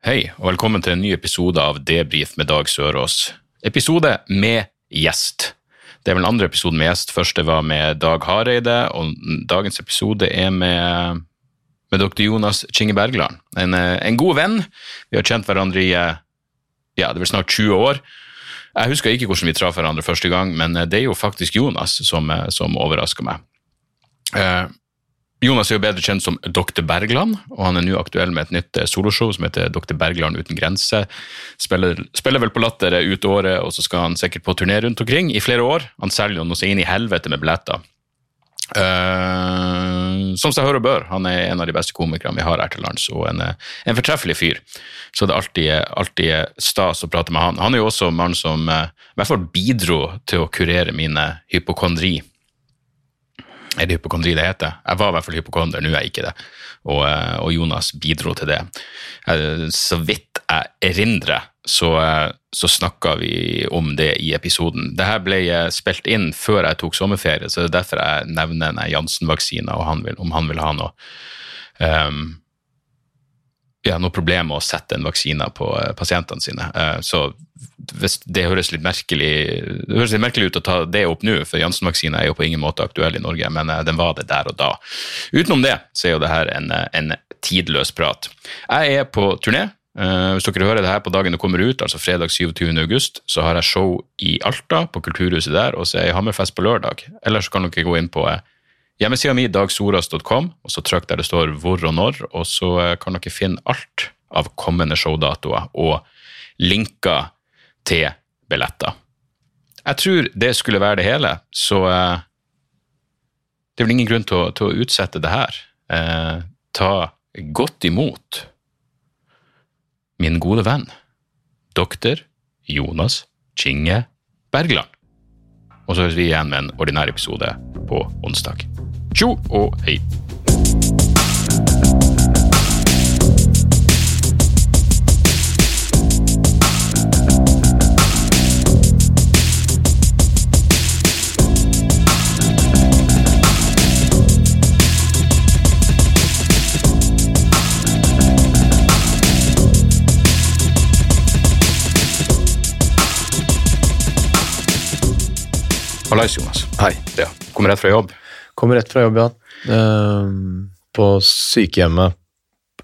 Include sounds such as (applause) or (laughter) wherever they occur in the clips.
Hei, og velkommen til en ny episode av Debrif med Dag Sørås. Episode med gjest. Det er vel andre episoden med gjest. Første var med Dag Hareide, og dagens episode er med, med dr. Jonas Kinge Bergland. En, eh, en god venn. Vi har kjent hverandre i eh, ja, det er vel snart 20 år. Jeg husker ikke hvordan vi traff hverandre første gang, men eh, det er jo faktisk Jonas som, som overraska meg. Jonas er jo bedre kjent som Dr. Bergland, og han er nå aktuell med et nytt eh, soloshow som heter Dr. Bergland uten grense. Spiller, spiller vel på Latter eh, ut året, og så skal han sikkert på turné rundt omkring i flere år. Han selger jo noe så inn i helvete med billetter. Uh, som seg hør og bør. Han er en av de beste komikerne vi har her til lands, og en, en fortreffelig fyr. Så det er alltid, alltid stas å prate med han. Han er jo også en mann som i hvert fall bidro til å kurere mine hypokondri. Er det hypokondri det heter? Jeg var i hvert fall hypokonder, nå er jeg ikke det. Og, eh, og Jonas bidro til det. Eh, Så vidt jeg erindrer, så, eh, så snakka vi om det i episoden. Dette ble spilt inn før jeg tok sommerferie, så det er derfor jeg nevner vil, om han vil ha noe ehm, ja, noe problem med å sette en vaksine på eh, pasientene sine. Eh, så det høres litt merkelig det høres litt merkelig ut å ta det opp nå, for Janssen-vaksinen er jo på ingen måte aktuell i Norge, men eh, den var det der og da. Utenom det så er jo det her en, en tidløs prat. Jeg er på turné. Hvis dere hører det her på dagen det kommer ut, altså fredag 27. august, så har jeg show i Alta, på Kulturhuset der, og så er jeg i Hammerfest på lørdag. Eller så kan dere gå inn på hjemmesida mi, dagsoras.com, og så trykk der det står hvor og når, og så eh, kan dere finne alt av kommende showdatoer og linker til billetter. Jeg tror det skulle være det hele, så eh, det er vel ingen grunn til å, til å utsette det her. Eh, ta godt imot min gode venn, doktor Jonas Kinge Bergland. Og så høres vi igjen med en ordinær episode på onsdag. Tjo og hei! Hallais, Jonas. Hei. Ja, kommer rett fra jobb. Kommer rett fra jobb, ja. Uh, på sykehjemmet.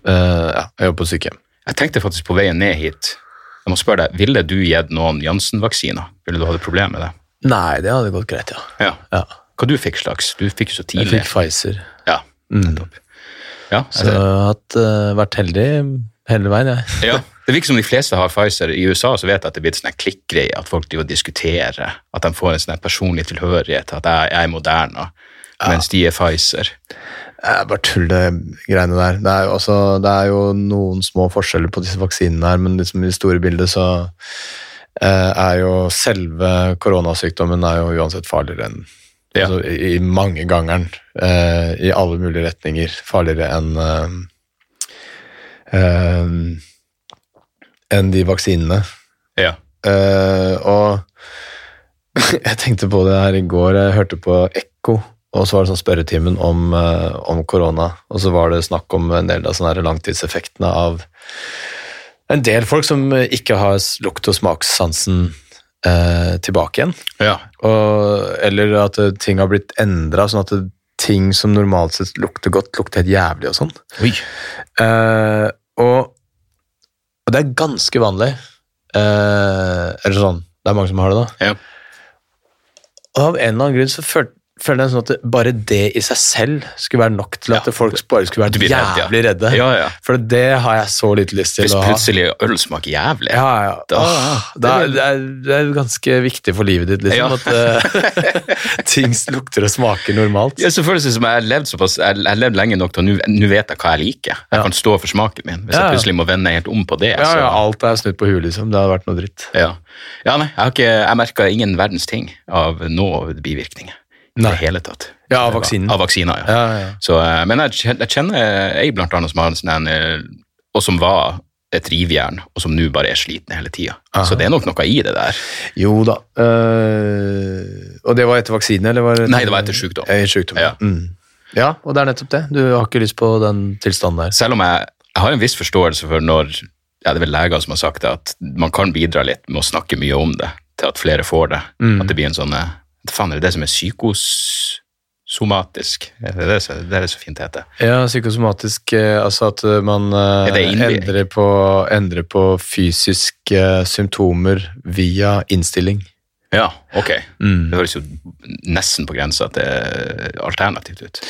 Uh, ja, jeg jobber på sykehjem. Jeg tenkte faktisk på veien ned hit. Jeg må spørre deg, Ville du gitt noen Janssen-vaksiner? Ville du hatt et problem med det? Nei, det hadde gått greit, ja. Ja. ja. Hva du fikk slags? Du fikk jo så tidlig. Jeg fikk Pfizer. Ja, Mm. Ja, Så jeg har hatt, eh, vært heldig hele veien, jeg. ja. (laughs) Det virker som de fleste har Pfizer. I USA så vet jeg at det er blitt sånn en klikkgreie, at folk driver og diskuterer, at de får en sånn personlig tilhørighet, at jeg, jeg er Moderna, mens de er Pfizer. Bare tull det greiene der. Det er, jo også, det er jo noen små forskjeller på disse vaksinene her, men liksom i det store bildet så eh, er jo selve koronasykdommen er jo uansett farligere enn Ja. altså, i, i mange gangeren. Eh, I alle mulige retninger. Farligere enn eh, eh, enn de vaksinene. Ja. Eh, og (laughs) jeg tenkte på det her i går. Jeg hørte på Ekko, og så var det sånn spørretimen om, eh, om korona. Og så var det snakk om en del av sånne langtidseffektene av en del folk som ikke har lukt- og smakssansen eh, tilbake igjen. ja. Og, eller at eh, ting har blitt endra, sånn at det, ting som normalt sett lukter godt, lukter helt jævlig og sånn. Eh, og, og det er ganske vanlig. Eh, eller sånn, det er mange som har det da. Ja. Og av en eller annen grunn så følte føler jeg sånn at bare det i seg selv skulle være nok til at Ja, folk bare skulle ja. jævlig redde. Ja, ja. For det har jeg så lite lyst til Hvis å ha. plutselig øl smaker jævlig Ja, ja. Da- ah, det, er, det, er, det er ganske viktig for livet ditt, liksom, at uh, (laughs) ting lukter og smaker normalt. Ja, det som jeg har levd såpass Jeg jeg har levd lenge nok til at nå nå vet jeg hva jeg liker. Jeg kan stå for smaken min. Hvis jeg plutselig må vende helt om på det, Ja, ja, alt er snudd på huet, liksom. Det hadde vært noe dritt. ja. ja, nei, jeg har ikke Jeg merka ingen verdens ting av noe bivirkninger. I Nei. det hele tatt. Ja, av vaksinen. Av vaksiner, ja. Ja, ja. Så, eh, men jeg jeg kjenner ei blant annet som har en sånn en, eh, og som var et rivjern, og som nå bare er sliten hele tida. Så det er nok noe i det der. Jo da. Uh, og det var etter vaksine, eller var det Nei, det var etter sykdom. Etter sykdom, ja. Mm. ja, og det er nettopp det. Du har ikke lyst på den tilstanden der. Selv om jeg, jeg har en viss forståelse for når ja, det er vel leger som har sagt det, at man kan bidra litt med å snakke mye om det, til at flere får det. Mm. At det blir en sånn Faen, er det det som er psykosomatisk? Er det det, det er det så fint heter? Ja, psykosomatisk, eh, altså at eh, man eh, Er det endrer, på, endrer på fysiske symptomer via innstilling. Ja, ok. Mm. Det høres jo nesten på grensa til alternativt ut.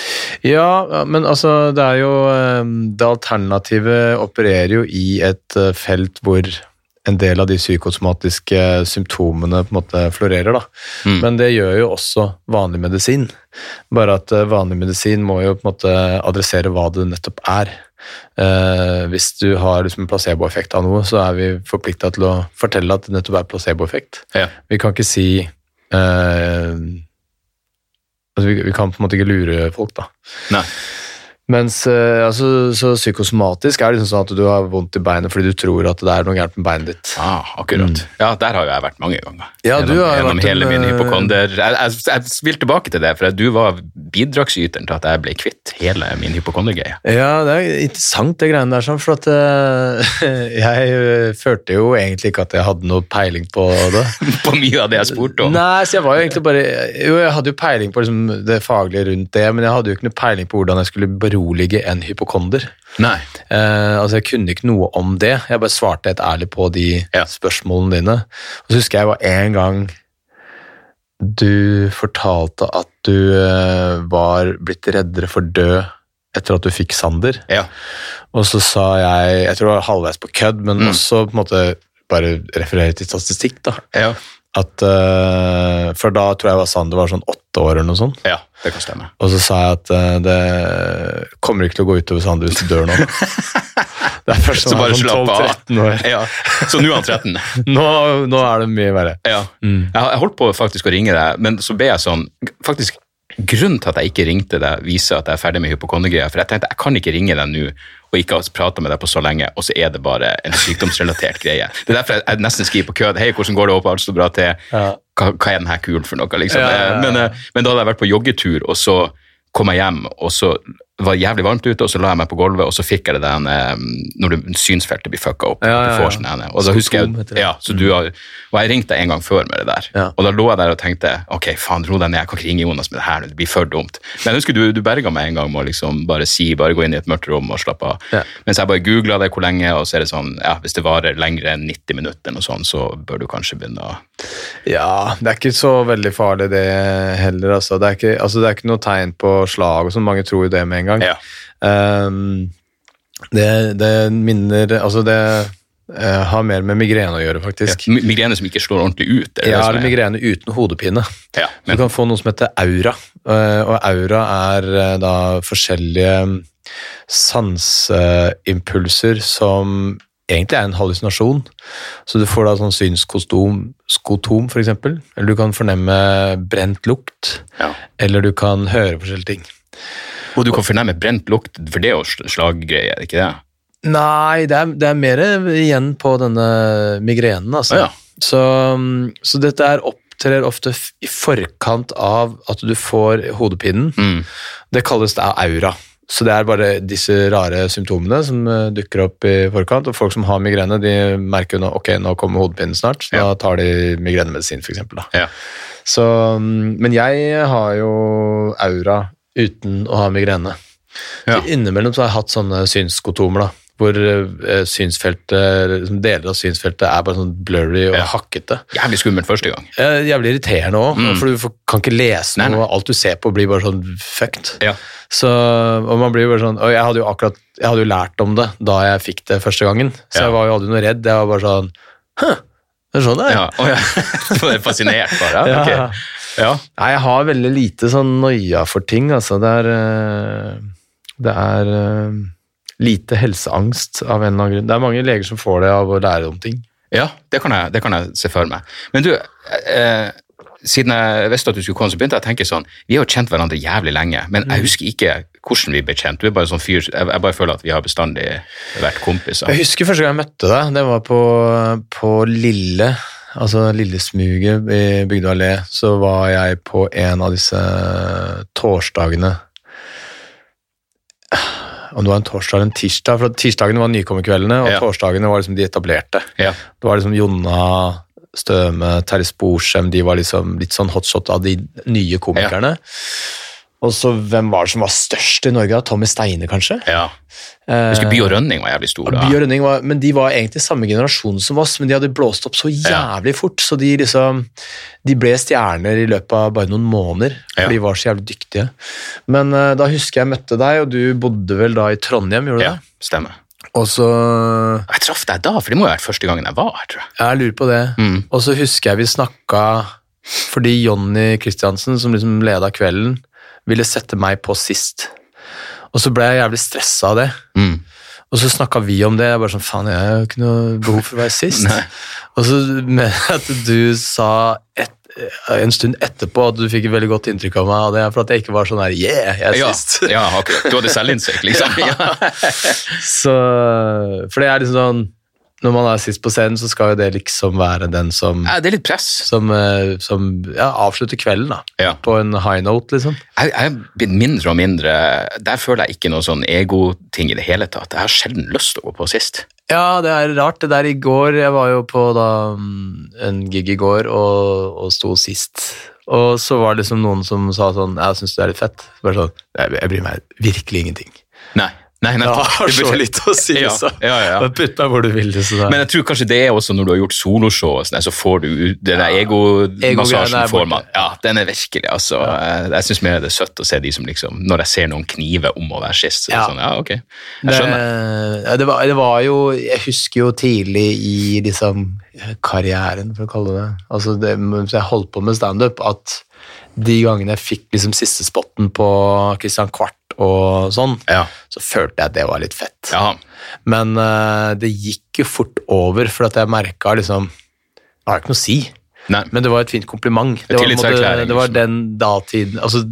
Ja, men altså, det er jo Det alternativet opererer jo i et felt hvor en del av de psykosomatiske symptomene på en måte florerer, da. Mm. Men det gjør jo også vanlig medisin. Bare at eh, vanlig medisin må jo på en måte adressere hva det nettopp er. Eh, hvis du har liksom placeboeffekt av noe, så er vi forplikta til å fortelle at det nettopp er placeboeffekt. Ja. Vi kan ikke si eh, altså vi, vi kan på en måte ikke lure folk, da. Nei. Mens eh, altså, så psykosomatisk er det liksom sånn at du har vondt i beinet fordi du tror at det er noe gærent med beinet ditt. Ah, akkurat. Ja, der har jo jeg vært mange ganger. Mm. Ja, du gjennom har gjennom hele en, min eh, hypokonder. Jeg, jeg, jeg vil tilbake til det, for du var bidragsyteren til at jeg ble kvitt hele min hypokondergreie. Ja, det er interessant det greiene der, sånn, for at eh, (laughs) jeg følte jo egentlig ikke at jeg hadde noe peiling på det. (laughs) På mye av det jeg spurte om. Nei, så jeg var jo egentlig bare Jo, jeg hadde jo peiling på liksom, det faglige rundt det, men jeg hadde jo ikke noe peiling på hvordan jeg skulle berolige en hypokonder. Nei. Eh, altså, jeg kunne ikke noe om det. Jeg bare svarte helt ærlig på de Ja. spørsmålene dine. Og så husker jeg var en gang du fortalte at du eh, var blitt reddere for død etter at du fikk Sander. Ja. Og så sa jeg, jeg tror det var halvveis på kødd, men Mm. også på en måte bare referere til statistikk, da. Ja. At, eh, for da tror jeg var Sander var sånn åtte år eller noe sånt. ja, det kan stemme. Og så sa jeg at uh, det kommer ikke til å gå utover Sander hvis du dør nå. (laughs) Det er først Så bare er sånn slapp av. 12-13 år. Ja. Så nå er han 13. (laughs) Nå, nå er det mye verre. Ja. Jeg, jeg holdt på faktisk å ringe deg, men så ble jeg sånn faktisk Grunnen til at jeg ikke ringte deg, viser at jeg er ferdig med hypokondegreia. For jeg tenkte jeg kan ikke ringe deg nå og ikke ha prata med deg på så lenge, og så er det bare en sykdomsrelatert greie. Det er derfor jeg, nesten skriver på kødd. Hei, hvordan går det? Håper alt står bra til. Ja. Hva, hva er den her kul for noe? liksom? Ja, ja, ja. Men, eh, men da hadde jeg vært på joggetur, og så kom jeg hjem, og så var jævlig varmt ute, og så la jeg meg på gulvet, og så fikk jeg det den eh, når du, synsfeltet blir fucka opp. Ja, ja, du får ja. sånn. Og da husker jeg, ja, så du har, og jeg ringte deg en gang før med det der, og da lå jeg der og tenkte ok, faen, ro deg ned, jeg kan ikke ringe Jonas med det her, det blir for dumt. Men jeg husker du, du berga meg en gang med å liksom bare si, bare gå inn i et mørkt rom og slappe av. Mens jeg bare googla det hvor lenge, og så er det sånn, ja, hvis det varer lengre enn 90 minutter, eller noe sånt, så bør du kanskje begynne å Ja, det er ikke så veldig farlig det heller. Altså. Det, er ikke, altså, det er ikke noe tegn på slag, og sånn. mange tror jo det med en gang. Ja. Um, det, det minner Altså, det uh, har mer med migrene å gjøre, faktisk. Ja, Migrene som ikke slår ordentlig ut. er Ja, det er? migrene uten hodepine. Ja, Du kan få noe som heter aura, uh, og aura er uh, da forskjellige sanseimpulser som egentlig er en hallusinasjon. Så du får da sånn synskotom, skotom eksempel, eller du kan fornemme brent lukt, ja. eller du kan høre forskjellige ting. Og du kan fornemme brent lukt, for det er jo sl- slaggreie, er det ikke det? Nei, det er, det er mer igjen på denne migrenen, altså. Ah, ja. Så, så dette er opptrer ofte i forkant av at du får hodepinen. Mm. Det kalles da aura. Så det er bare disse rare symptomene som eh, dukker opp i forkant. Og folk som har migrene, de merker jo nå ok, nå kommer hodepinen snart. Så Ja. Da tar de migrenemedisin, f.eks. Ja. Så, mm, men jeg har jo aura uten å ha migrene. Ja. Innimellom så har jeg hatt sånne synskotomer, da. hvor eh, synsfeltet, deler av synsfeltet er bare sånn blurry og Ja. hakkete. Jævlig skummelt første gang. Jævlig irriterende òg, Mm. for du kan ikke lese noe. nei. Alt du ser på, blir bare sånn fucked. Ja. Så, og man blir jo bare sånn Og jeg hadde jo akkurat Jeg hadde jo lært om det da jeg fikk det første gangen, så Ja. jeg var jo aldri noe redd. Jeg var bare sånn Hæ, det er sånn det er. Ja, Oh, ja. (laughs) Er fascinert bare? (laughs) Ja. Ja. Nei, jeg har veldig lite sånn noia for ting, altså. Det er eh, Det er eh, lite helseangst av en eller annen grunn. Det er mange leger som får det av å lære om ting. Ja, det kan, jeg, det kan jeg se for meg. Men du, eh, siden jeg visste at du skulle komme, så begynte jeg å tenke sånn Vi har jo kjent hverandre jævlig lenge, men Mm. jeg husker ikke hvordan vi ble kjent. Du er bare sånn fyr, jeg, jeg bare føler at vi har bestandig vært kompiser. Jeg husker første gang jeg møtte deg. Det var på, på Lille, altså Lillesmuget i Bygdøy allé. Så var jeg på en av disse torsdagene Om det var en torsdag eller en tirsdag, for tirsdagene var nykommerkveldene, og Ja. torsdagene var liksom de etablerte. Ja. Det var liksom Jonna Støme, Terje Sporsem, de var liksom litt sånn hotshot av de nye komikerne. Og så hvem var det som var størst i Norge? Tommy Steine, kanskje? ja. Jeg husker By og Rønning var jævlig stor da. By og Rønning var, men de var egentlig samme generasjon som oss, men de hadde blåst opp så jævlig fort, så de liksom De ble stjerner i løpet av bare noen måneder, for Ja. de var så jævlig dyktige. Men uh, da husker jeg møtte deg, og du bodde vel da i Trondheim, gjorde du Ja, det? stemmer. Og så Jeg traff deg da, for det må jo ha vært første gangen jeg var her, tror jeg. Jeg lurer på det. Mm. Og så husker jeg vi snakka fordi Jonny Kristiansen, som liksom leda kvelden, ville sette meg på sist. Og så ble jeg jævlig stressa av det. Mm. Og så snakka vi om det. Jeg bare sånn, faen, jeg har jo ikke noe behov for å være sist. (laughs) Og så med (laughs) at du sa et, en stund etterpå at du fikk et veldig godt inntrykk av meg, og det er for at jeg ikke var sånn her yeah, jeg er Ja, sist. ja, akkurat. Du hadde selvinnsikt, liksom. (laughs) Ja. Så, for det er liksom sånn Når man er sist på scenen, så skal jo det liksom være den som Ja, det er litt press. som, eh, som ja, avslutter kvelden da, Ja. på en high note, liksom. Jeg, har er blitt mindre og mindre Der føler jeg ikke noe sånn egoting i det hele tatt. Jeg har sjelden lyst til å gå på sist. Ja, det er rart. Det der i går Jeg var jo på da mm, en gig i går og, og sto sist. Og så var det liksom noen som sa sånn Jeg syns det er litt fett. Bare sånn Jeg, jeg bryr meg virkelig ingenting. Nei. Nei, nei, Det har så litt å si, Ja, så. ja, ja. ja. Putt deg hvor du vil. Men jeg tror kanskje det er også når du har gjort soloshow, sånn, så får du den Ego-greiene egomassasjen. Ego får man. Ja, den er virkelig, altså. Jeg, jeg syns mer det er søtt å se de som liksom Når jeg ser noen knive om å være sist, så Ja. sånn, ja, ok. Jeg skjønner. Det, det, var, det var jo Jeg husker jo tidlig i liksom karrieren, for å kalle det altså det. Jeg holdt på med standup, at de gangene jeg fikk liksom siste spotten på Christian Kvart og sånn, Ja. så følte jeg at det var litt fett. ja. Men uh, det gikk jo fort over, for at jeg merka liksom Det har ikke noe å si, Nei. men det var et fint kompliment. Det var, måte- det var liksom. den datiden Altså,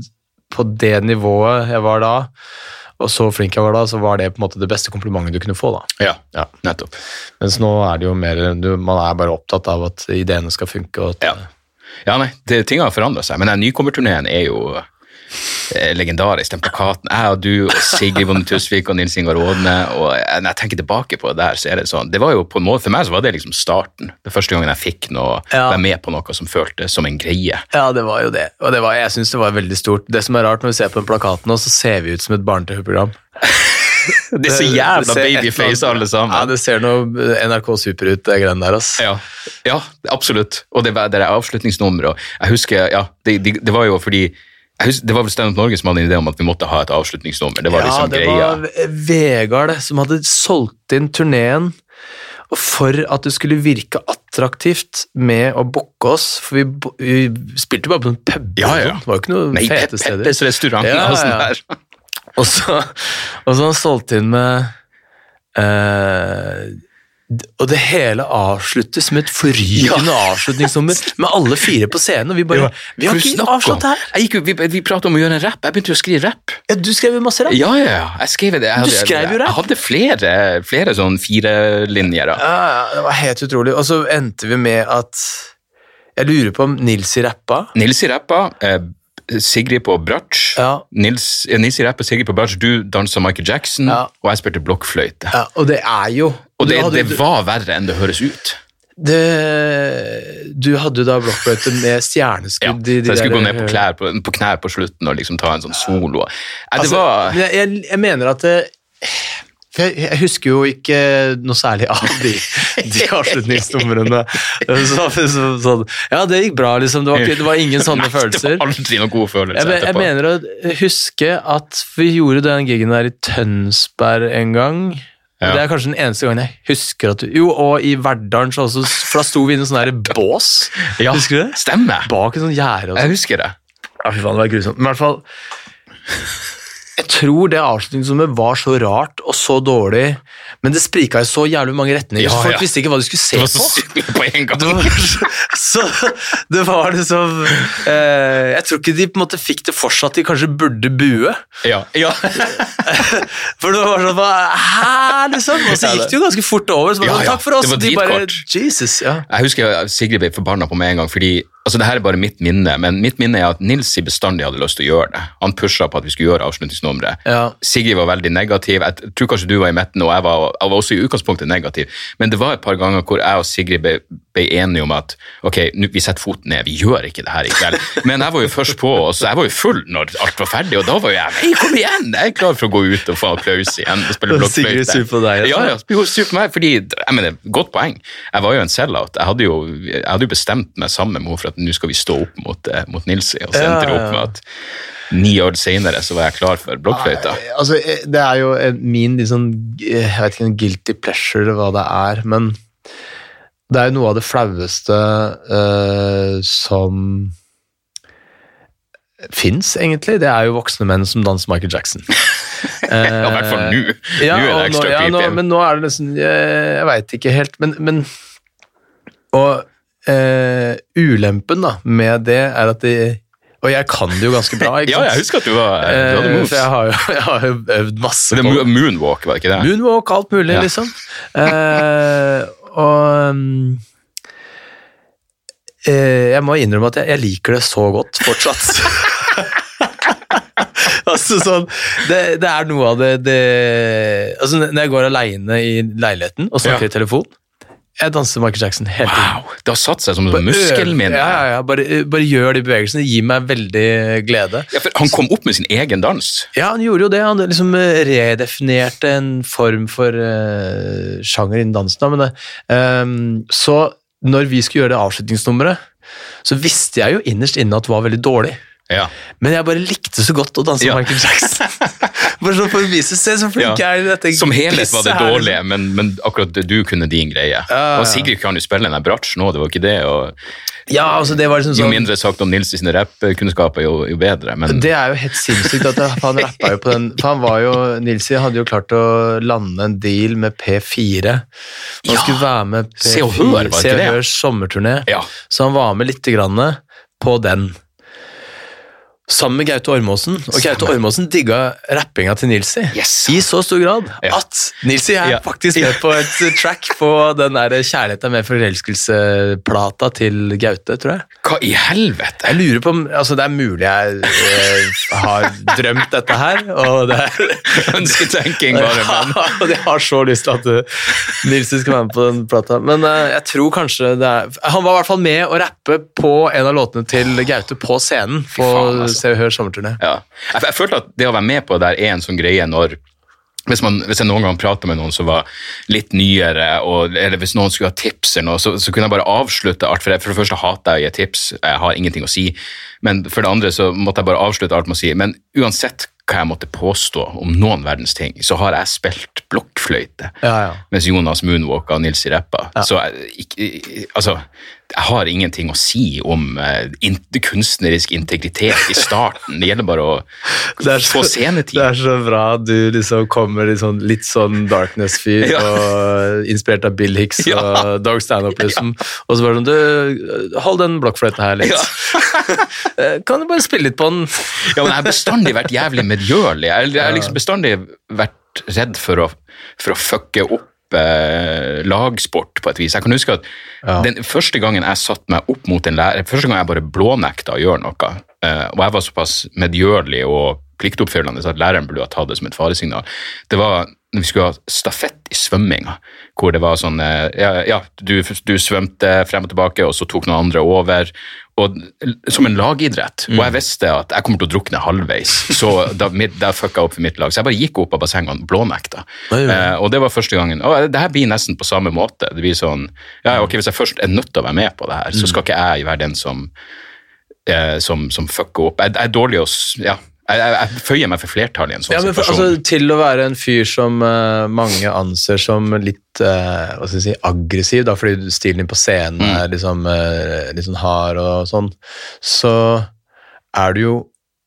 på det nivået jeg var da, og så flink jeg var da, så var det på en måte det beste komplimentet du kunne få, da. ja. Ja. Nettopp. Mens nå er det jo mer du, Man er bare opptatt av at ideene skal funke. Og at, Ja. Ja, nei, det, ting har forandra seg, men den nykommerturneen er jo legendarisk. Den plakaten, jeg og du og Sigrid Bonde Tusvik og Nils Ingar Aadne, og jeg- når jeg tenker tilbake på det der, så er det sånn Det var jo på en måte, For meg så var det liksom starten. Det første gangen jeg fikk noe, Ja. være med på noe som føltes som en greie. Ja, det var jo det. Og det var, jeg syns det var veldig stort. Det som er rart når vi ser på den plakaten nå, så ser vi ut som et barne-TV-program. (laughs) Det er så jævla babyface alle sammen. Ja, det ser noe NRK Super ut, det greiene der, ass. Ja, ja, absolutt. Og det, var- det er avslutningsnummeret. Jeg husker, ja, det, det, det var jo fordi husker, Det var vel Stand Up Norge som hadde en idé om at vi måtte ha et avslutningsnummer. Det var ja, liksom det greia. var Vegard som hadde solgt inn turneen. For at det skulle virke attraktivt med å booke oss For vi, vi spilte bare på noen puber. Ja, ja. Det var jo ikke noen Nei, fete steder. Peppers restaurant Ja, og sånn der. Og så, og så han solgt inn med d- Og det hele avsluttes med et forrykende avslutningsnummer med alle fire på scenen, og vi bare Vi har ikke avslått det her! Jeg gikk, vi vi pratet om å gjøre en rapp. Jeg begynte jo å skrive rapp. Ja, du skrev jo masse rapp. Ja, ja, ja. Jeg skrev det. Jeg Du skrev jo rapp. Jeg hadde flere, flere sånn firelinjer. Ja, ja, det var helt utrolig. Og så endte vi med at Jeg lurer på om Nilsi rappa. Nils i rappa, eh, Sigrid på bratsj. Ja. Nils, eh, Nils i rappa, Sigrid på bratsj. Du dansa Michael Jackson, Ja. og jeg spilte blokkfløyte. Ja, og det er jo Og det, hadde, det var verre enn det høres ut. det, Du hadde da blokkfløyte med Ja, stjerneskudd i de jeg skulle gå ned på, klær på, på knær på slutten og liksom ta en sånn solo. Nei, det Altså, var jeg, jeg, mener at det, jeg, jeg husker jo ikke noe særlig av de, de (laughs) avslutningsnumrene. Så, så, så, ja, det gikk bra, liksom. Det var, ikke, det var ingen sånne (laughs) følelser. Det var aldri noen gode følelser Jeg, jeg mener å huske at vi gjorde den gigen der i Tønsberg en gang. Ja. Det er kanskje den eneste gangen jeg husker at du Jo, og i Verdalen, så også, for da sto vi i en sånn der bås. (laughs) Ja, Husker du det? Stemmer. Bak en sånn gjerde. og sånn. Jeg husker det. Ja, fy faen, det var grusomt. Men i hvert fall Jeg tror det avslutningsnummeret var så rart og så dårlig, men det sprika i så jævlig mange retninger, Ja, folk ja. visste ikke hva de skulle se Det var så på. på en gang. Det var, (laughs) så det var liksom eh, Jeg tror ikke de på en måte fikk det for seg at de kanskje burde bue. Ja, ja. (laughs) For det var sånn Hæ, liksom? Og så gikk det- jo ganske fort over. Så bare. Takk for oss. Det var De bare dritkort. Jesus, ja. Jeg husker Sigrid ble forbanna på meg en gang, fordi altså det her er bare mitt minne, men mitt minne er at Nilsi bestandig hadde lyst til å gjøre det. Han pusha på at vi skulle gjøre avslutningsnummeret. Ja. Sigrid var veldig negativ. Jeg tror kanskje du var i midten, og jeg var, jeg var også i utgangspunktet negativ. Men det var et par ganger hvor jeg og Sigrid ble, ble enige om at ok, vi setter foten ned, vi gjør ikke det her i kveld. Men jeg var jo først på, så jeg var jo full når alt var ferdig, og da var jo jeg Hei, kom igjen! Jeg er klar for å gå ut og få applaus igjen og spille (laughs) blokkfløyte. sur på deg, Ja, altså. ja, hun var sur på meg, fordi, jeg mener, godt poeng. Jeg var jo en sellout. Jeg hadde jo, jeg hadde jo bestemt meg sammen med henne for at nå skal vi stå opp mot, eh, mot Nilsi, og så Ja, endte det opp med at ni år senere så var jeg klar for blokkfløyta. Altså, eh, det er jo min liksom, jeg vet ikke, guilty pleasure eller hva det er, men det er jo noe av det flaueste uh, som fins, egentlig. Det er jo voksne menn som danser Michael Jackson. (laughs) Ja, i hvert fall nå. Ja, nå er det ekstra nå, ja, nå, men nå er det nesten Jeg, jeg veit ikke helt, men, men Og uh, ulempen da med det er at det Og jeg kan det jo ganske bra, ikke (laughs) Ja, jeg husker at du var du hadde Eh, moves. for jeg har jo, (laughs) jeg har jo øvd masse Det er moonwalk, var det ikke det? Moonwalk, alt mulig, Ja. liksom. Eh, og um, eh, jeg må innrømme at jeg, jeg liker det så godt fortsatt. (laughs) altså sånn det, det er noe av det, det Altså Når jeg går aleine i leiligheten og snakker Ja. i telefon Jeg danser Michael Jackson hele tiden. Wow, det har satt seg som en muskel, muskelminne. Ja, ja, ja, bare, bare gjør de bevegelsene. Det gir meg veldig glede. Ja, for han kom opp med sin egen dans. Ja, han gjorde jo det. Han liksom redefinerte en form for uh, sjanger innen dansen. Men ehm, så når vi skulle gjøre det avslutningsnummeret, så visste jeg jo innerst inne at det var veldig dårlig. Ja. Men jeg bare likte så godt å danse Ja. Michael Jackson. (laughs) bare sånn for å vise Se så flink Ja. jeg er i dette Som helhet var det dårlig, dårlige, men, men akkurat du kunne din greie. Ja. Og Sigrid kan jo spille en bratsj nå, det var ikke det. og liksom. Ja, altså det var liksom Jo sånn mindre sagt om Nils sine rappkunnskaper, jo, jo bedre. Men Det er jo helt sinnssykt at han rappa jo på den For han var jo Nilsi hadde jo klart å lande en deal med P4. Han Ja. skulle være med P4, Se og Hør, var det Se og? Hørs sommerturné. Ja. Så han var med lite grann på den. Sammen med Gaute Ormåsen. Og Gaute Ormåsen digga rappinga til Nilsi Yes. i så stor grad Ja. at Nilsi er Ja. faktisk med på et track på den der 'Kjærlighet er med forelskelse'-plata til Gaute, tror jeg. hva i helvete? Jeg lurer på om altså Det er mulig jeg eh, har drømt dette her, og det er (laughs) Ønsketenking, bare. (laughs) Men. og jeg har så lyst til at uh, Nilsen skal være med på den plata. Men eh, jeg tror kanskje det er Han var i hvert fall med å rappe på en av låtene til Gaute på scenen på altså. Se og Hør sommerturné. Ja. Jeg, jeg følte at det å være med på det der er en sånn greie når hvis, man, hvis jeg noen gang prater med noen som var litt nyere, og, eller hvis noen skulle ha tips, eller noe, så, så kunne jeg bare avslutte alt. For, jeg, for det første hater jeg å gi tips, jeg har ingenting å si. Men for det andre så måtte jeg bare avslutte alt med å si Men uansett hva jeg måtte påstå om noen verdens ting, så har jeg spilt blokkfløyte Ja, ja. mens Jonas moonwalka og Nils rappa. Så jeg, ikke- altså, jeg har ingenting å si om eh, in kunstnerisk integritet i starten. Det gjelder bare å så, få scenetid. det er så bra at du liksom kommer sånn, litt sånn darkness-fyr, Ja. og inspirert av Bill Hicks (laughs) Ja. og Dog Stand-Up, Ja. Og så bare sånn Du, hold den blokkfløyta her litt. (laughs) Eh, kan du bare spille litt på den? Ja, men jeg har bestandig vært jævlig medgjørlig. Jeg, jeg har liksom bestandig vært redd for å, for å fucke opp eh, lagsport på et vis. Jeg kan huske at Ja. den første gangen jeg satte meg opp mot en lærer, første gang jeg bare blånekta å gjøre noe, eh, og jeg var såpass medgjørlig og pliktoppfyllende at læreren burde ha tatt det som et faresignal. Det var vi skulle ha stafett i svømminga, hvor det var sånn eh, Ja, ja du, du svømte frem og tilbake, og så tok noen andre over. Og, som en lagidrett. Og jeg visste at jeg kommer til å drukne halvveis, så da, da fucka jeg opp for mitt lag. Så jeg bare gikk opp av bassenget og blånekta. Eh, og det var første gangen. Og det her blir nesten på samme måte. Det blir sånn ja, ok, Hvis jeg først er nødt til å være med på det her, så skal ikke jeg være den som eh, som, som fucker opp. Jeg, jeg er dårlig å ja, jeg, jeg, jeg føyer meg for flertallet i en sånn Ja, men for, situasjon. altså, til å være en fyr som uh, mange anser som litt uh, hva skal jeg si, aggressiv, da, fordi stilen din på scenen Mm. er liksom, uh, litt sånn hard og sånn, så er du jo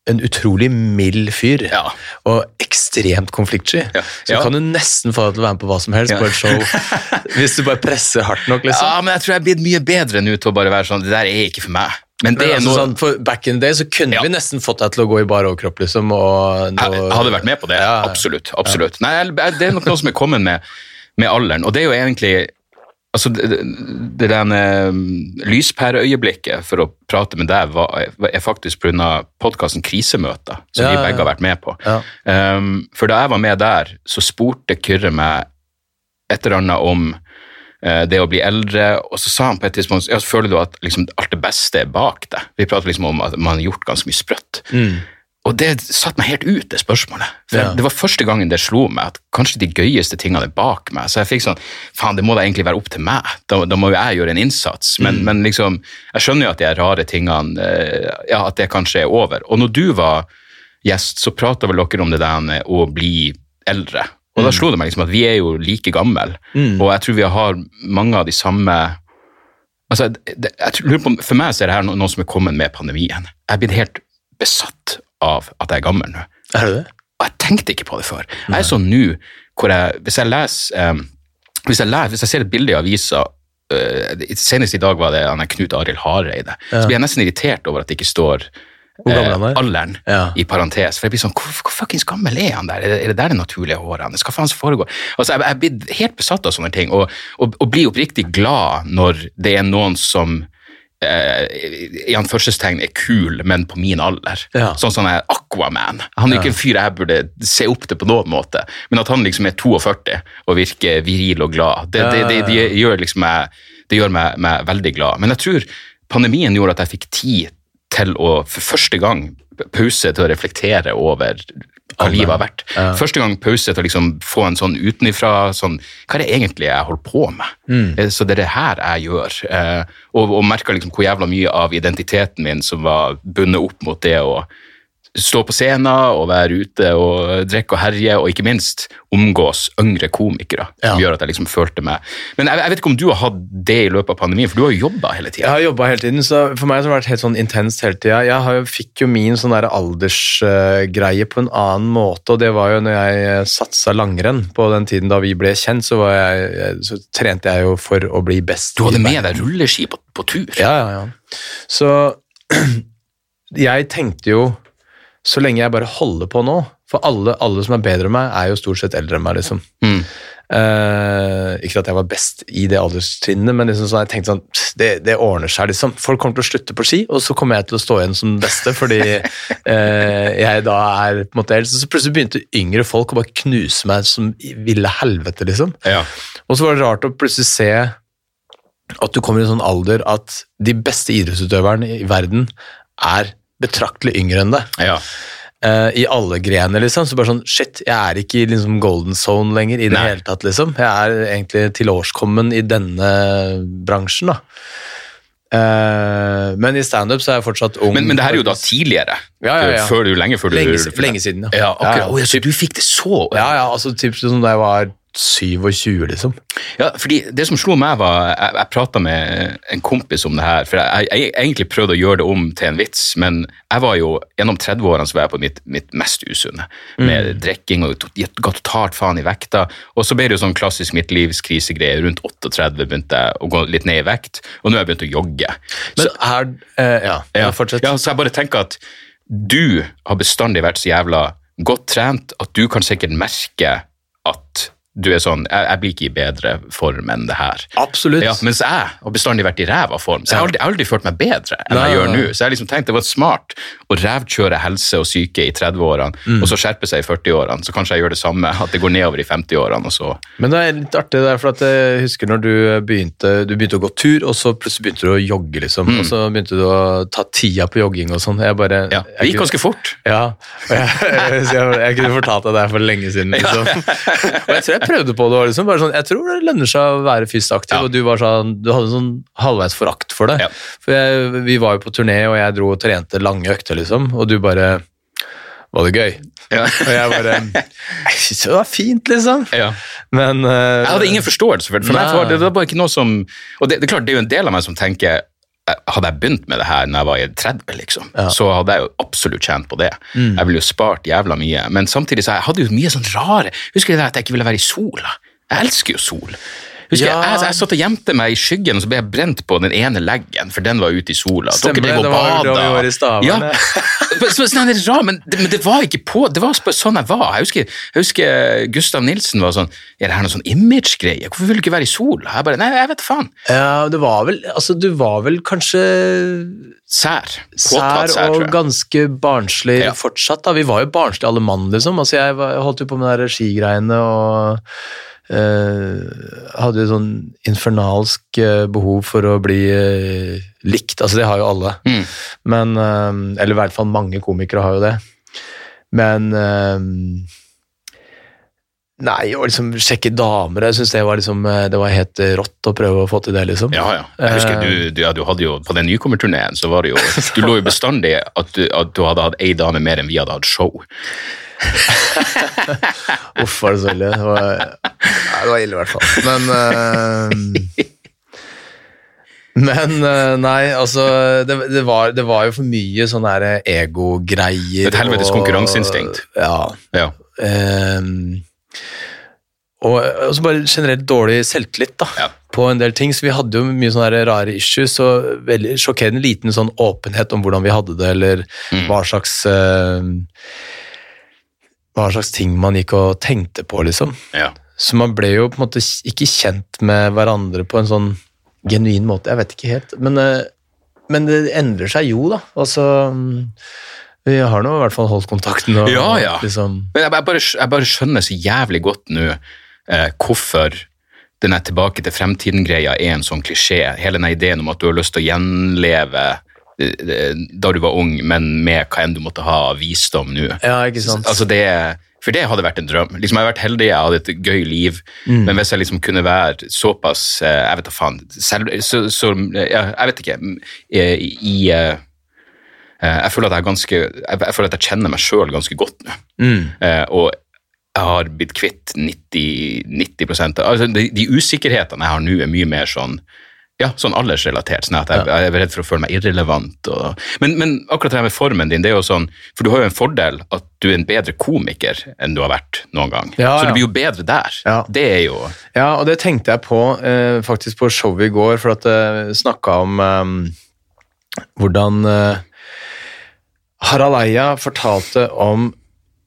en utrolig mild fyr, Ja. og ekstremt konfliktsky. Ja. Så Ja. kan du nesten få deg til å være med på hva som helst på et show, (laughs) hvis du bare presser hardt nok, liksom. Ja, men jeg tror jeg er blitt mye bedre nå til å bare være sånn Det der er ikke for meg. Men det er altså, noe sånn, for back in the day så kunne Ja. vi nesten fått deg til å gå i bar overkropp, liksom. Og, Jeg hadde vært med på det. Ja. Absolutt. absolutt. Nei, Det er nok noe som er kommet med, med alderen, og det er jo egentlig altså Det, det, der eh, lyspæreøyeblikket for å prate med deg var, er faktisk pga. podkasten Krisemøter, som Ja, vi begge har vært med på. Um, for da jeg var med der, så spurte Kyrre meg et eller annet om det å bli eldre, og så sa han på et tidspunkt ja, så føler du at liksom, alt det beste er bak deg. Vi prater liksom om at man har gjort ganske mye sprøtt. Mm. Og det satte meg helt ut, det spørsmålet. For Ja. Det var første gangen det slo meg at kanskje de gøyeste tingene er bak meg. Så jeg fikk sånn Faen, det må da egentlig være opp til meg. Da, da må jo jeg gjøre en innsats. Mm. Men, men liksom, jeg skjønner jo at de rare tingene eh, Ja, at det kanskje er over. Og når du var gjest, så prata vel dere om det der med å bli eldre. Og da slo det meg liksom at vi er jo like gamle, og jeg tror vi har mange av de samme Altså, det, på, For meg så er det her no- noe som er kommet med pandemien. Jeg er blitt helt besatt av at jeg er gammel nå. Er det det? Og jeg tenkte ikke på det før. Jeg er sånn nå hvor jeg Hvis jeg leser um, hvis, jeg leser, hvis jeg ser et bilde i avisa uh, Senest i dag var det Knut Arild Hareide. Så blir jeg nesten irritert over at det ikke står Eh, alderen Ja. i parentes. For jeg blir sånn, hvor, hvor fuckings gammel er han der? Er det, er det der det naturlige håret hans? Hva faen som foregår? Altså, jeg, jeg blir helt besatt av sånne ting, og, og, og blir oppriktig glad når det er noen som eh, i anførselstegn er kul, men på min alder. Ja. Sånn som er Aquaman. Han er ikke en fyr jeg burde se opp til på noen måte, men at han liksom er 42 og virker viril og glad, det, det, det, det gjør, liksom meg, det gjør meg, meg veldig glad. Men jeg tror pandemien gjorde at jeg fikk tid til å for første gang pause til å reflektere over hva livet har vært. Første gang pause til å liksom få en sånn utenifra sånn, Hva er det egentlig jeg holder på med? Mm. Så det er det her jeg gjør. eh, Og, og merka liksom hvor jævla mye av identiteten min som var bundet opp mot det å stå på scenen og være ute og drikke og herje, og ikke minst omgås yngre komikere. Som gjør at jeg liksom følte meg Men jeg, jeg vet ikke om du har hatt det i løpet av pandemien, for du har jo jobba hele Jeg har jobba hele tiden, så for meg har det vært helt sånn intenst hele tida. Jeg jo- fikk jo min sånn der aldersgreie på en annen måte, og det var jo når jeg satsa langrenn. På den tiden da vi ble kjent, så, var jeg, så trente jeg jo for å bli best. Du hadde med deg rulleski på, på tur. Ja, ja, ja. Så (clears throat) jeg tenkte jo Så lenge jeg bare holder på nå For alle, alle som er bedre enn meg, er jo stort sett eldre enn meg, liksom. Mm. Uh, ikke at jeg var best i det alderstrinnet, men liksom sånn, jeg tenkte sånn det, det ordner seg, liksom. Folk kommer til å slutte på ski, og så kommer jeg til å stå igjen som den beste, fordi uh, (laughs) jeg da er på en måte eldst. Så plutselig begynte yngre folk å bare knuse meg som ville helvete, liksom. Ja. Og så var det rart å plutselig se at du kommer i en sånn alder at de beste idrettsutøverne i verden er betraktelig yngre enn deg. ja. Uh, I alle grener, liksom. Så bare sånn, shit, jeg er ikke i liksom golden zone lenger i det Nei. hele tatt, liksom. Jeg er egentlig tilårskommen i denne bransjen, da. Uh, men i standup så er jeg fortsatt ung. Men, men det her er jo da tidligere. Ja, ja, ja. Før du, lenge før du lenge, lenge siden, ja. Ja, akkurat. Ja, ja, så du fikk det så ja, ja, altså typ som da jeg var 27, liksom. Ja, fordi Det som slo meg, var Jeg, jeg prata med en kompis om det her. For jeg, jeg, egentlig prøvde å gjøre det om til en vits, men jeg var jo gjennom 30-årene så var jeg på mitt, mitt mest usunne. Med drikking og ga totalt faen i vekta. Og så ble det jo sånn klassisk mitt livs krisegreie. Rundt 38 begynte jeg å gå litt ned i vekt, og nå har jeg begynt å jogge. Men er eh, Ja, Ja, fortsett. Ja, så jeg bare tenker at du har bestandig vært så jævla godt trent at du kan sikkert merke du er sånn Jeg, jeg blir ikke i bedre form enn det her. Absolutt. Ja, mens jeg har bestandig vært i ræva form, så jeg har aldri, aldri følt meg bedre enn Nei, jeg gjør nå. Så jeg har liksom tenkt det var smart å rævkjøre helse og syke i 30-årene, Mm. og så skjerpe seg i 40-årene. Så kanskje jeg gjør det samme, at det går nedover i 50-årene, og så Men det er litt artig, det er for jeg husker når du begynte, du begynte å gå tur, og så plutselig begynte du å jogge, liksom. Og så begynte du å ta tida på jogging og sånn. Jeg bare Ja, det gikk ganske fort. Ja. Jeg, (laughs) jeg, jeg, jeg kunne fortalt deg det her for lenge siden, liksom. (laughs) Og jeg tror jeg prøvde på det liksom. Bare sånn, jeg tror det lønner seg å være fysisk aktiv, Ja. og du var sånn Du hadde sånn halvveis forakt for det. Ja. For jeg, vi var jo på turné, og jeg dro og trente lange økter, liksom, og du bare Var det gøy? Ja. Og jeg bare Jeg syns det var fint, liksom. Ja. Men uh, Jeg hadde ingen forståelse for det. For meg var det, det var bare ikke noe som Og det, det er klart, det er jo en del av meg som tenker hadde jeg begynt med det her når jeg var i 30, liksom, Ja. så hadde jeg jo absolutt tjent på det. Jeg ville jo spart jævla mye. Men samtidig så jeg hadde jo mye sånn rare Husker du det at jeg ikke ville være i sola? Jeg elsker jo sol. Husker Ja. jeg, jeg, jeg satt og gjemte meg i skyggen, og så ble jeg brent på den ene leggen, for den var ute i sola. Stemmer Dere det, drev og bada. Ja. Så, så, sånn det (laughs) rar, men, det, men det var ikke på, det var sånn jeg var. Jeg husker, jeg husker Gustav Nilsen var sånn Er det her noe sånn image-greie? Hvorfor vil du ikke være i sola? Jeg bare Nei, jeg vet faen. Ja, det var vel Altså, du var vel kanskje Sær. Påtatt sær, og ganske barnslig Ja. fortsatt. da. Vi var jo barnslige alle mann, liksom. Altså, jeg, var, jeg holdt jo på med de skigreiene og hadde jo sånn infernalsk eh, behov for å bli eh, likt. Altså, det har jo alle. Mm. Men eh, Eller i hvert fall mange komikere har jo det. Men eh, Nei, å liksom sjekke damer Jeg syns det var liksom eh, Det var helt eh, rått å prøve å få til det, liksom. Ja, ja. Jeg husker du, du, ja, du hadde jo, På den nykommerturneen så var det jo Du lå jo bestandig at du, at du hadde hatt ei dame mer enn vi hadde hatt show. (laughs) Uff, var det så ille? Det var, ja, det var ille, i hvert fall. Men uh, Men eh, nei, altså det, det, var, det var jo for mye sånne der ego-greier. Et helvetes konkurranseinstinkt. Ja. Ja. og og så bare generelt dårlig selvtillit da, Ja. på en del ting. Så vi hadde jo mye sånne rare issues, og veldig sjokkerende liten sånn åpenhet om hvordan vi hadde det, eller Mm. hva slags uh, Hva slags ting man gikk og tenkte på, liksom. ja. Så man ble jo på en måte ikke kjent med hverandre på en sånn genuin måte. Jeg vet ikke helt. Men, eh, men det endrer seg jo, da. Altså mm, Vi har nå i hvert fall holdt kontakten. Og, Ja, ja. Liksom, Men jeg, bare, jeg bare skjønner så jævlig godt nå eh, hvorfor den er tilbake til fremtiden-greia er en sånn klisjé. Hele den ideen om at du har lyst til å gjenleve eh, da du var ung, men med hva enn du måtte ha av visdom nå. ja, ikke sant. Altså det, for det hadde vært en drøm. Liksom, jeg har vært heldig, jeg hadde et gøy liv, men hvis jeg liksom kunne være såpass eh, Jeg vet da faen selv, så, så, Jeg vet ikke. I, I eh, eh, Jeg føler jeg ganske Jeg, føler at jeg kjenner meg sjøl ganske godt nå. Mm. Eh, og jeg har blitt kvitt 90, 90 av altså de, de usikkerhetene jeg har nå, er mye mer sånn ja, sånn aldersrelatert. sånn at jeg, jeg er redd for å føle meg irrelevant. Og, men, men akkurat det her med formen din, det er jo sånn For du har jo en fordel at du er en bedre komiker enn du har vært noen gang. Ja, Så du blir jo bedre der. Ja. Det er jo Ja, og det tenkte jeg på eh, faktisk på showet i går, for at jeg snakka om eh, hvordan eh, Harald Eia fortalte om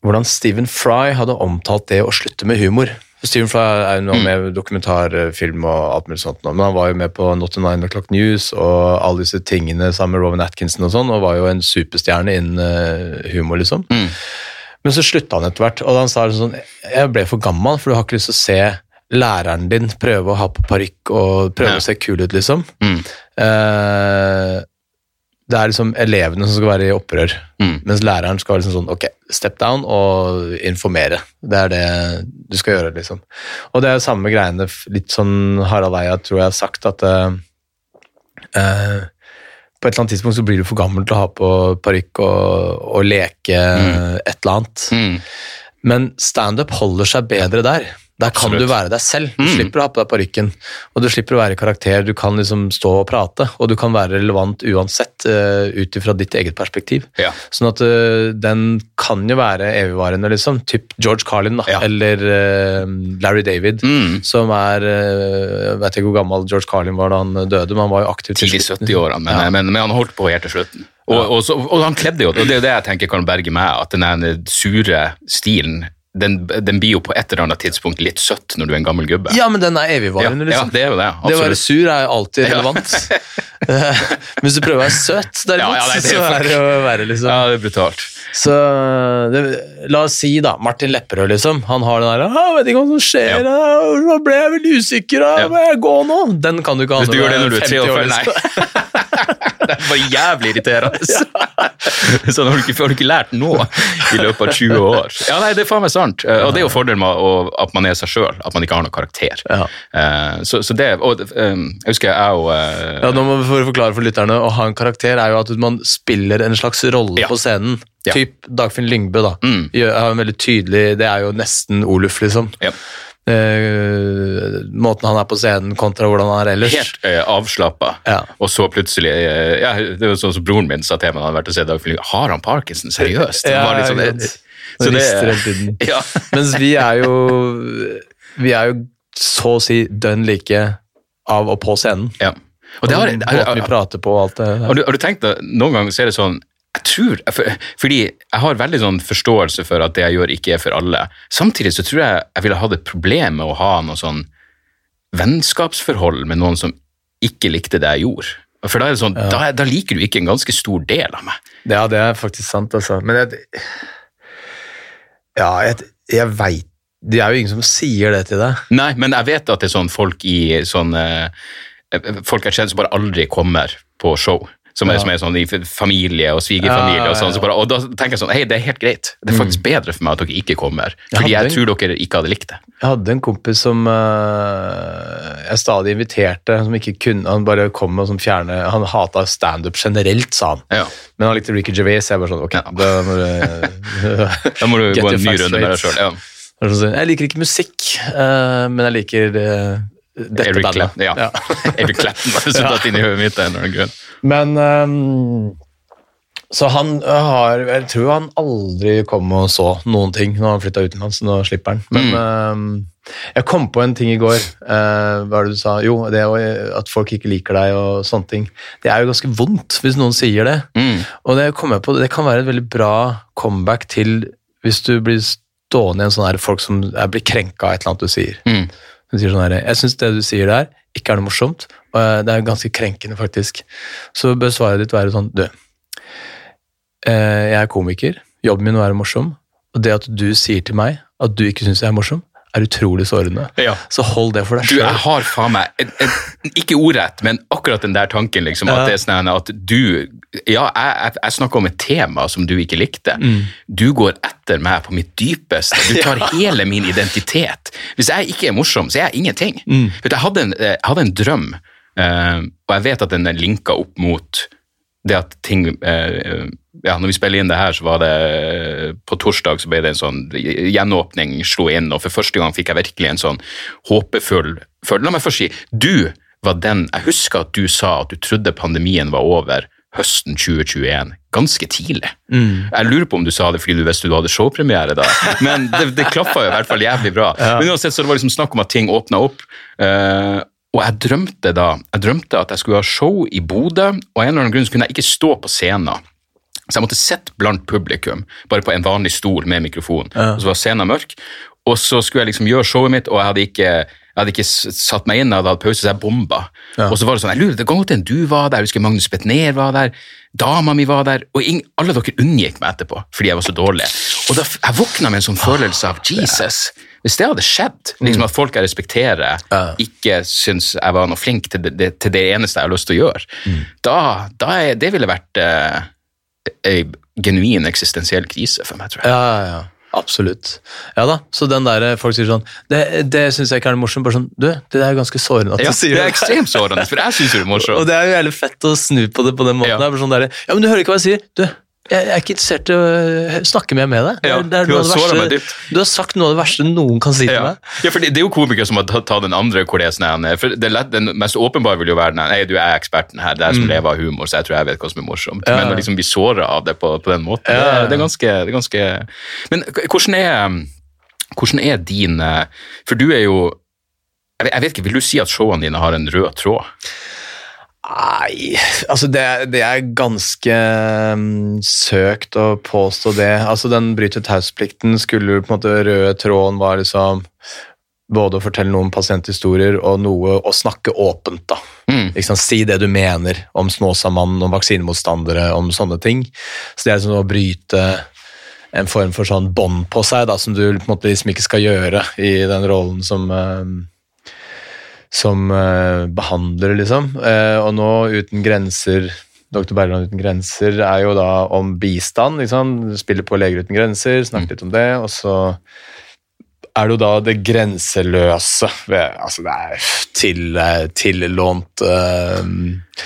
hvordan Stephen Fry hadde omtalt det å slutte med humor. Stephen Fly er jo nå med i dokumentarfilm og alt mulig sånt, men han var jo med på Not to Nine O'Clock News og alle disse tingene sammen med Rowan Atkinson og sånn, og var jo en superstjerne innen eh, humor, liksom. Men så slutta han etter hvert, og han sa sånn Jeg ble for gammel, for du har ikke lyst til å se læreren din prøve å ha på parykk og prøve Ja. å se kul ut, liksom. Mm. Eh, det er liksom elevene som skal være i opprør, Mm. mens læreren skal liksom sånn Ok, step down og informere. Det er det du skal gjøre, liksom. Og det er jo samme greiene, litt sånn Harald Eia tror jeg har sagt, at eh, på et eller annet tidspunkt så blir du for gammel til å ha på parykk og, og leke et eller annet. mm. Men standup holder seg bedre der. Der kan Absolutt. du være deg selv. Du Mm. slipper å ha på deg parykken. Og du slipper å være karakter. Du kan liksom stå og prate, og du kan være relevant uansett uh, ut ifra ditt eget perspektiv. Ja. Sånn at uh, den kan jo være evigvarende, liksom. Typ George Carlin, da. Ja. Eller uh, Larry David. Mm. Som er uh, vet ikke hvor gammel George Carlin var da han døde, men han var jo aktiv til Tidlig 70-årene, men, Ja. men, men han holdt på helt til slutten. Og, og, så, og han kledde jo, og det er jo det jeg tenker kan berge meg, at den sure stilen den, den blir jo på et eller annet tidspunkt litt søtt når du er en gammel gubbe. Ja, men den er ja, evigvarende, ja, liksom. det er jo det. det å være sur er jo alltid relevant. Ja. (laughs) Men hvis du prøver å være søt, derimot, Ja, ja, nei, så er det jo verre, liksom. Ja, det er brutalt. Så det, la oss si da, Martin Lepperød liksom, han har den der, 'Jeg vet ikke hva som skjer, Ja. ah, nå ble jeg veldig usikker, da, Ja. må jeg gå nå? Den kan du ikke ha Hvis du gjør det når du er 50 år, 43, nei. liksom. (laughs) det var jævlig irriterende. (laughs) (laughs) Sånn har du, ikke, har du ikke lært nå i løpet av 20 år. Ja, nei, det er faen meg sant. Eh, Og det er jo fordelen med at man er seg sjøl, at man ikke har noen karakter. Ja. Eh, Så, så det, og eh, Jeg husker jeg og eh, Ja, nå må vi forklare for lytterne, å ha en karakter er jo at man spiller en slags rolle Ja. på scenen. Ja. Typ Dagfinn Lyngbø da. Mm. Har en veldig tydelig, det er jo nesten Oluf liksom. ja, Uh, måten han er på scenen kontra hvordan han er ellers. helt uh, avslappa, Ja. og så plutselig uh, ja, Det var sånn som broren min sa til meg da han hadde vært og sett Dagfinn. Har han parkinson? Seriøst? Ja, var litt sånn, det, så det, tiden. (laughs) ja. Mens vi er jo Vi er jo så å si dønn like av og på scenen. ja. Og det har, Og måten vi prater på og alt det Har du, har du tenkt at noen ganger så er det sånn jeg tror, for, Fordi jeg har veldig sånn forståelse for at det jeg gjør, ikke er for alle. Samtidig så tror jeg jeg ville hatt et problem med å ha noe sånn vennskapsforhold med noen som ikke likte det jeg gjorde. For da, er det sånn, da, da liker du ikke en ganske stor del av meg. Ja, det er faktisk sant, altså. Men jeg Ja, jeg, jeg veit Det er jo ingen som sier det til deg. Nei, men jeg vet at det er sånn folk i sånn Folk jeg kjenner som bare aldri kommer på show. Som er, Ja. som er sånn i familie og svigerfamilie. Ja, Og sånn, så bare, og da tenker jeg sånn Hei, det er helt greit. Det er faktisk bedre for meg at dere ikke kommer. Fordi jeg, jeg tror dere ikke hadde likt det. Jeg hadde en kompis som eh, jeg stadig inviterte, som ikke kunne Han bare kom og sånn fjerne Han hata standup generelt, sa han. Ja. Men han likte Ricky Gervais. Jeg bare sånn, ok, Ja. da må du (laughs) Da må du gå en ny runde med deg sjøl. Ja. Er Jeg liker ikke musikk, eh, men jeg liker eh, dette Eric bandet. Clapton. Ja. (laughs) Eric Clapton var som inn i hodet mitt. grunn. Men um, Så han har Jeg tror han aldri kom og så noen ting når han flytta utenlands. Nå slipper han. Men ehm, jeg kom på en ting i går. Uh, hva er det du sa? Jo, det å, at folk ikke liker deg og sånne ting. Det er jo ganske vondt hvis noen sier det. Mm. Og det kom jeg på, det kan være et veldig bra comeback til hvis du blir stående i en sånn her folk som blir krenka av et eller annet du sier. Mm. Hun sier sånn her, Jeg syns det du sier der, ikke er noe morsomt. og eh, Det er ganske krenkende, faktisk. Så bør svaret ditt være sånn Du, eh, jeg er komiker. Jobben min er å være morsom. Og det at du sier til meg at du ikke syns jeg er morsom, er utrolig sårende. Ja. Så hold det for deg Du, jeg har faen meg en- en- Ikke ordrett, men akkurat den der tanken, liksom. Ja. At det er sånn at du Ja, jeg, jeg, snakker om et tema som du ikke likte. Mm. Du går etter meg på mitt dypeste. Du tar (laughs) hele min identitet. Hvis jeg ikke er morsom, så er jeg ingenting. Mm. Vet Jeg, hadde en, jeg hadde en drøm, eh, og jeg vet at den er linka opp mot det at ting eh, ja, når vi spiller inn det her, så var det på torsdag så ble det en sånn gjenåpning slo inn, og for første gang fikk jeg virkelig en sånn håpefull følelse. La meg først si, du var den Jeg husker at du sa at du trodde pandemien var over høsten 2021, ganske tidlig. Jeg lurer på om du sa det fordi du visste du hadde showpremiere da, men det, det klaffa jo i hvert fall jævlig bra. Men uansett så det var liksom snakk om at ting åpna opp. Uh, og jeg drømte da jeg drømte at jeg skulle ha show i Bodø, og av en eller annen grunn så kunne jeg ikke stå på scenen. Så jeg måtte sitte blant publikum, bare på en vanlig stol med mikrofon. Og så var scenen mørk. Og så skulle jeg liksom gjøre showet mitt, og jeg hadde ikke, jeg hadde ikke satt meg inn, jeg hadde hatt pause, så jeg bomba. Og så var det sånn, jeg lurer, det kan godt hende du var der, jeg husker Magnus Betnér var der, dama mi var der, og ingen, alle dere unngikk meg etterpå, fordi jeg var så dårlig. Og da, jeg våkna med en sånn følelse av, Jesus, hvis det hadde skjedd, liksom at folk jeg respekterer, ikke syns jeg var noe flink til det, til det eneste jeg har lyst til å gjøre, da, da er, det ville vært eh, en genuin eksistensiell krise for meg, tror jeg. Ja, ja, ja. Absolutt. Ja da, så den der folk sier sånn Det, det syns jeg ikke er noe morsomt. Bare sånn Du, det er ganske sårende at Ja, du sier det er ekstremt sårende, for jeg syns jo det er (laughs) Og det er jo jævlig fett å snu på det på den måten. Ja. Det sånn der, ja, men du hører ikke hva jeg sier. Du, jeg, jeg er ikke interessert i å øh, snakke mer med deg. Det Ja, det er du noe har av det verste- Du har sagt noe av det verste noen kan si til meg. ja, for det, det er jo komikere som har tatt ta den andre hvor det er sånn for det lett, Den mest åpenbare vil jo være den, Nei, du er eksperten her, det er jeg som lever av humor, så jeg tror jeg vet hva som er morsomt. Mm. Ja. Men å liksom bli såra av det på, på den måten, Ja, ja, ja. det, det, er ganske, det er ganske Men hvordan er, hvordan er din eh, For du er jo jeg vet, jeg vet ikke, Vil du si at showene dine har en rød tråd? Nei, altså det, det er ganske mm, søkt å påstå det. Altså Den bryter taushetsplikten skulle jo på en måte røde tråden var liksom både å fortelle noen pasienthistorier og noe å snakke åpent. da. Mm. Liksom. Si det du mener om Snåsamannen, om vaksinemotstandere, om sånne ting. Så det er liksom å bryte en form for sånn bånd på seg, da, som du på en måte liksom ikke skal gjøre i den rollen som eh, som eh, behandler, liksom. Eh, og nå Uten grenser Dr. Bergland uten grenser er jo da om bistand. Liksom. Spiller på Leger uten grenser, snakker litt om det. Og så er det jo da det grenseløse Altså, det er til, tillånt eh, eh,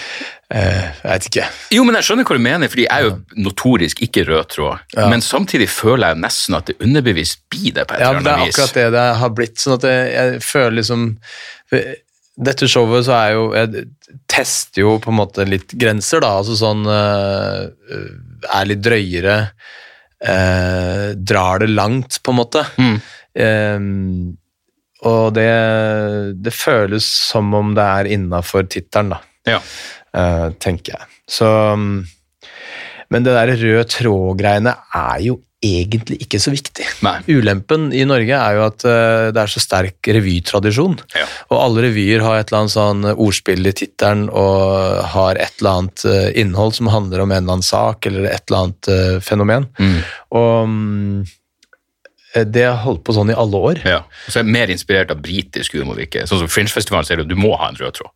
Jeg vet ikke. Jo, men jeg skjønner hva du mener, fordi jeg er jo notorisk ikke rød tråd. Ja. Men samtidig føler jeg nesten at det underbevisst blir det på et Ja, eller Ja, det er akkurat det det har blitt. sånn at jeg, jeg føler liksom Dette showet så er jo Jeg tester jo på en måte litt grenser, da. Altså sånn øh, Er litt drøyere. øh, drar det langt, på en måte. Mm. Ehm, og det, det føles som om det er innafor tittelen, da. Ja. Eh, tenker jeg. Så mm, Men det der rød tråd-greiene er jo egentlig ikke så viktig. Nei. Ulempen i Norge er jo at eh, det er så sterk revytradisjon. Ja. Og alle revyer har et eller annet sånn ordspill i tittelen og har et eller annet eh, innhold som handler om en eller annen sak eller et eller annet fenomen. Mm. Og mm, det har holdt på sånn i alle år. Ja. Og så er jeg mer inspirert av britisk humor. Ikke? Sånn som Fringe-festivalen sier du, du må ha en rød tråd.